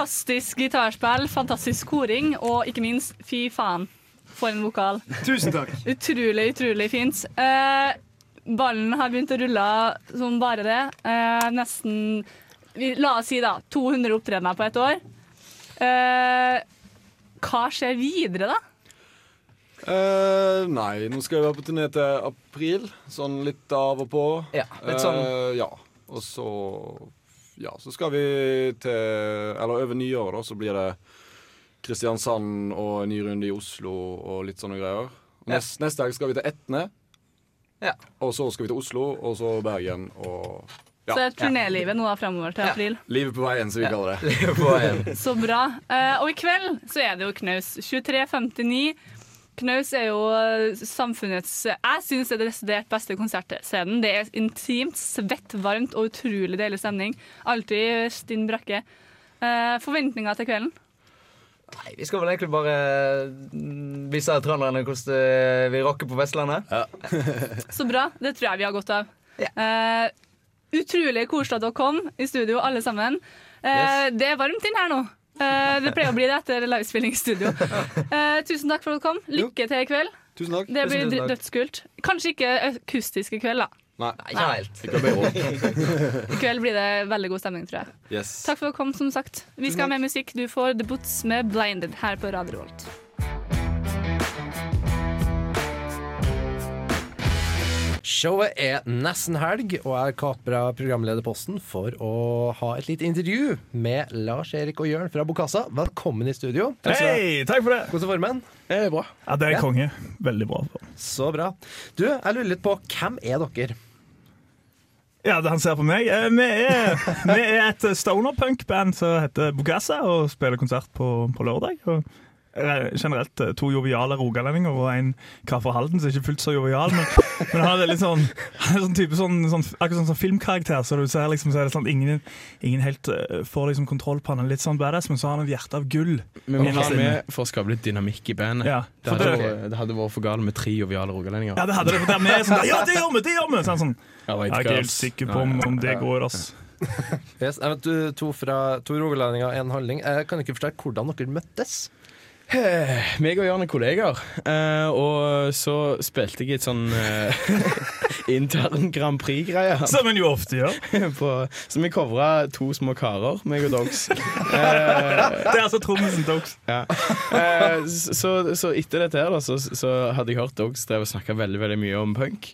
Fantastisk gitarspill, fantastisk koring, og ikke minst, fy faen, for en vokal. Tusen takk. Utrolig, utrolig fint. Eh, ballen har begynt å rulle som bare det. Eh, nesten vi, La oss si da 200 opptredener på ett år. Eh, hva skjer videre, da? Eh, nei, nå skal vi være på turné til april. Sånn litt av og på. Ja, litt sånn- Eh, ja. Og så Ja, så skal vi til Eller over nyåret, da, så blir det Kristiansand og en ny runde i Oslo og litt sånne greier. Ja. Nest, neste helg skal vi til Etne. Og så skal vi til Oslo, og så Bergen og ja. Så er turnélivet nå da fremover til april. Livet på veien, som vi Ja. kaller det. Livet på veien. Så bra. Uh, og i kveld så er det jo Knaus 23.59. Knaus er jo eh, samfunnets Jeg syns det er det desidert beste konsertscenen. Det er intimt, svett, varmt og utrolig deilig stemning. Alltid stinn brakke. Eh, forventninger til kvelden? Nei, Vi skal vel egentlig bare mm, vise trønderne hvordan vi rocker på Vestlandet. Så bra. Det tror jeg vi har godt av. Eh, utrolig koselig at dere kom i studio, alle sammen. Yes. Det er varmt inn her nå. Eh, det pleier å bli det etter livespilling i studio. Eh, tusen takk for at du kom. Lykke til i kveld. Tusen takk. Det blir dødskult. Kanskje ikke akustisk i kveld, da. Nei, ikke helt. I kveld blir det veldig god stemning, tror jeg. Yes. Takk for at du kom, som sagt. Vi skal ha mer musikk. Du får The Boots med 'Blinded' her på Radio Revolt. Showet er nesten helg, og jeg kapra programlederposten for å ha et lite intervju med Lars-Erik og Jørn fra Bokassa. Velkommen i studio. Hei, takk for det. Hvordan er formen? Eh, bra. Ja, det er konge. Veldig bra. Så bra. Du, jeg lurer litt på, hvem er dere? Ja, det han ser på meg. Eh, Vi er, vi er et stoner-punk-band som heter Bogassa, og spiller konsert på, på lørdag. Og generelt eh, to joviale rogalendinger og en kar fra Halden som er ikke fullt så jovial. Men, men han er litt sånn, han er sånn type sånn, sånn, akkurat sånn, sånn filmkarakter. Så du ser liksom, så er det sånn ingen, ingen helt uh, får liksom kontroll på han. Er Litt sånn badass, men så har han et hjerte av gull. Men Vi må ha med for å skape litt dynamikk i bandet. Ja, det, hadde det- vært, det hadde vært for galt med tre joviale rogalendinger. Ja, det hadde det. For der vi er sånn Ja, det gjør vi! Det gjør vi! Sånn, sånn. Ja, Jeg er ikke helt sikker på om, om det går, ass. Yes, jeg vet, du, to, fra, to rogalendinger, én handling. Jeg kan ikke forstå hvordan dere møttes. Eh, Meg og Jørn er kollegaer, eh, og så spilte jeg et sånn eh, intern Grand Prix-greie. Som en jo ofte gjør. På, så vi covra to små karer, meg og Dogs. Det er altså trommisen Dogs. Ja. Så, så etter dette her da, så, så hadde jeg hørt Dogs drev og snakka veldig veldig mye om punk.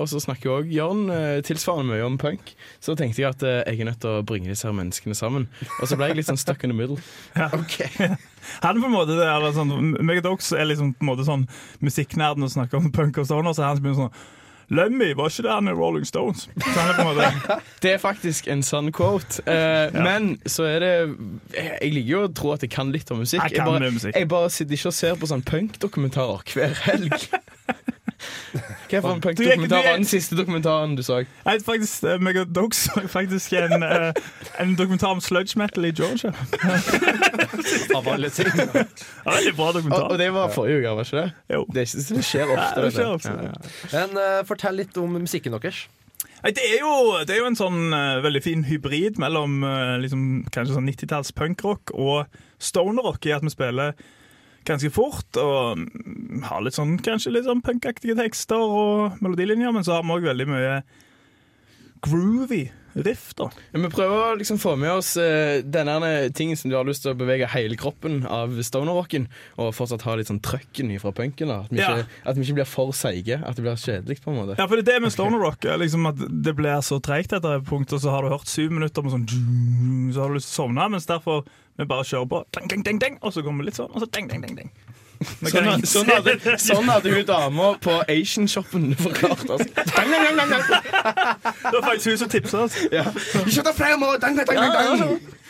Og så snakker òg Jørn tilsvarende mye om punk. Så tenkte jeg at jeg er nødt til å bringe disse her menneskene sammen. Og så ble jeg litt sånn stuck in the middle. Ja. Han på en måte det er sånn, Meg og er liksom på en måte sånn musikknerden og snakker om punk og stoner, så er han begynner sånn Lemmy, var ikke det han i Rolling Stones? Er Det er faktisk en sånn quote. Eh, Men så er det Jeg liker jo å tro at jeg kan litt om musikk. Jeg kan bare, musikk. jeg bare sitter ikke og ser på sånn punkdokumentarer hver helg. Hva en var den siste dokumentaren du så? Jeg, faktisk, eh, meg og Dog så faktisk en, eh, en dokumentar om sludge metal i Georgia. Av alle ting. Ja, veldig bra dokumentar. Og, og det var forrige uke, var ikke det? Jo. Det, er ikke, det skjer ofte. Ja, det skjer ofte. Ja, ja. Men uh, Fortell litt om musikken deres. Det, er jo, det er jo en sånn uh, veldig fin hybrid mellom uh, liksom, kanskje sånn 90-talls punkrock og stonerrock i at vi spiller ganske fort og har litt sånn, kanskje litt sånn punkaktige tekster og melodilinjer, men så har vi òg veldig mye groovy riff, da. Ja, vi prøver å liksom få med oss uh, denne tingen som du har lyst til å bevege hele kroppen av stonerrocken, og fortsatt ha litt sånn trøkken fra punken. da At vi, Ja. ikke, at vi ikke blir for seige. At det blir kjedelig, på en måte. Ja, for det er det med stoner rock. er Liksom at det blir så treigt etter et punkt, og så har du hørt syv minutter med sånn Så har du lyst til å sovne, mens derfor vi bare kjører på, ding, ding, ding, ding, og så kommer vi litt sånn, og så ding, ding, ding, ding. Sånn, sånn, hadde, sånn hadde hun dama på Asian-shoppen forklart oss. Dang, dang, dang, dang, dang. Det var faktisk hun som tipsa oss. Ja.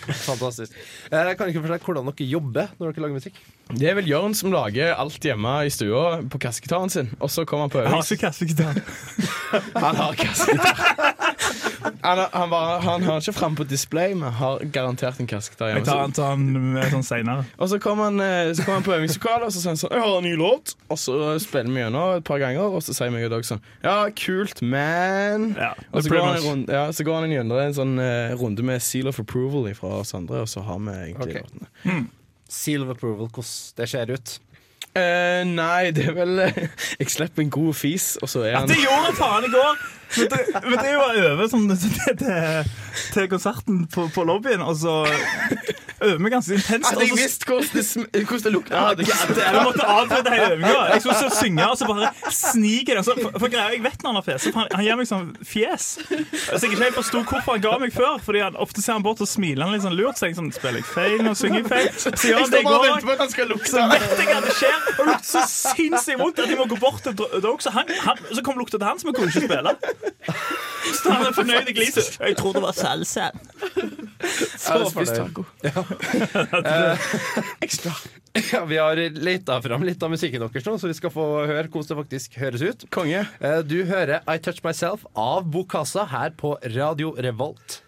Fantastisk. Eh, Jeg kan ikke forstå hvordan dere jobber når dere lager musikk. Det er vel Jørn som lager alt hjemme i stua på kassegitaren sin. Og så kommer han på Jeg har ikke kassegitar. Han har kassegitar. Han, har- han, var, han har ikke fram på display, men har garantert en kassegitar Jeg tar han, tar han med sånn senere. Og så kommer han, eh, så kommer han på øvingslokalet og så sier han sånn 'Jeg har en ny låt.' Og så spiller vi gjennom et par ganger, og så sier meg og Dag sånn 'Ja, kult, man'. og så går, han runde, ja, så går han gjennom en sånn uh, runde med seal of approval fra oss andre, og så har vi egentlig okay. låtene. Seal of approval, hvordan det ser ut. Eh, nei, det er vel eh, Jeg slipper en god fis, og så er Ja, At det gjorde faen i går! Men det, men det var over sånn, til, til konserten på, på lobbyen, og så øver meg ganske intenst. Hadde jeg visst hvordan det, hvordan det lukter Ja, det, jeg måtte avbryte hele øvinga. Jeg skulle så synge, og så bare sniker det. Altså, for, for greia, Jeg vet når han har fjes. Han, han gir meg sånn fjes. Så jeg ikke helt forsto hvorfor han ga meg før. Fordi han, Ofte ser han bort og smiler han litt sånn lurt. Så jeg sånn, spiller jeg feil nå? Synger jeg feil? Så gjør han det i Jeg står bare og går. venter på at han skal lukte. Så vet jeg at det skjer. Og lukter så sinnssykt vondt at jeg må gå bort til Dog. Så, han, han, så kom lukta til han, som jeg kunne ikke spille. Så han er fornøyd i gliset. Jeg tror det var salsa. Så fornøyd. Ekstra. Ja, vi har leita fram litt av musikken deres nå, så vi skal få høre hvordan det faktisk høres ut. Konge. Eh, Du hører I Touch Myself av Bokassa her på Radio Revolt.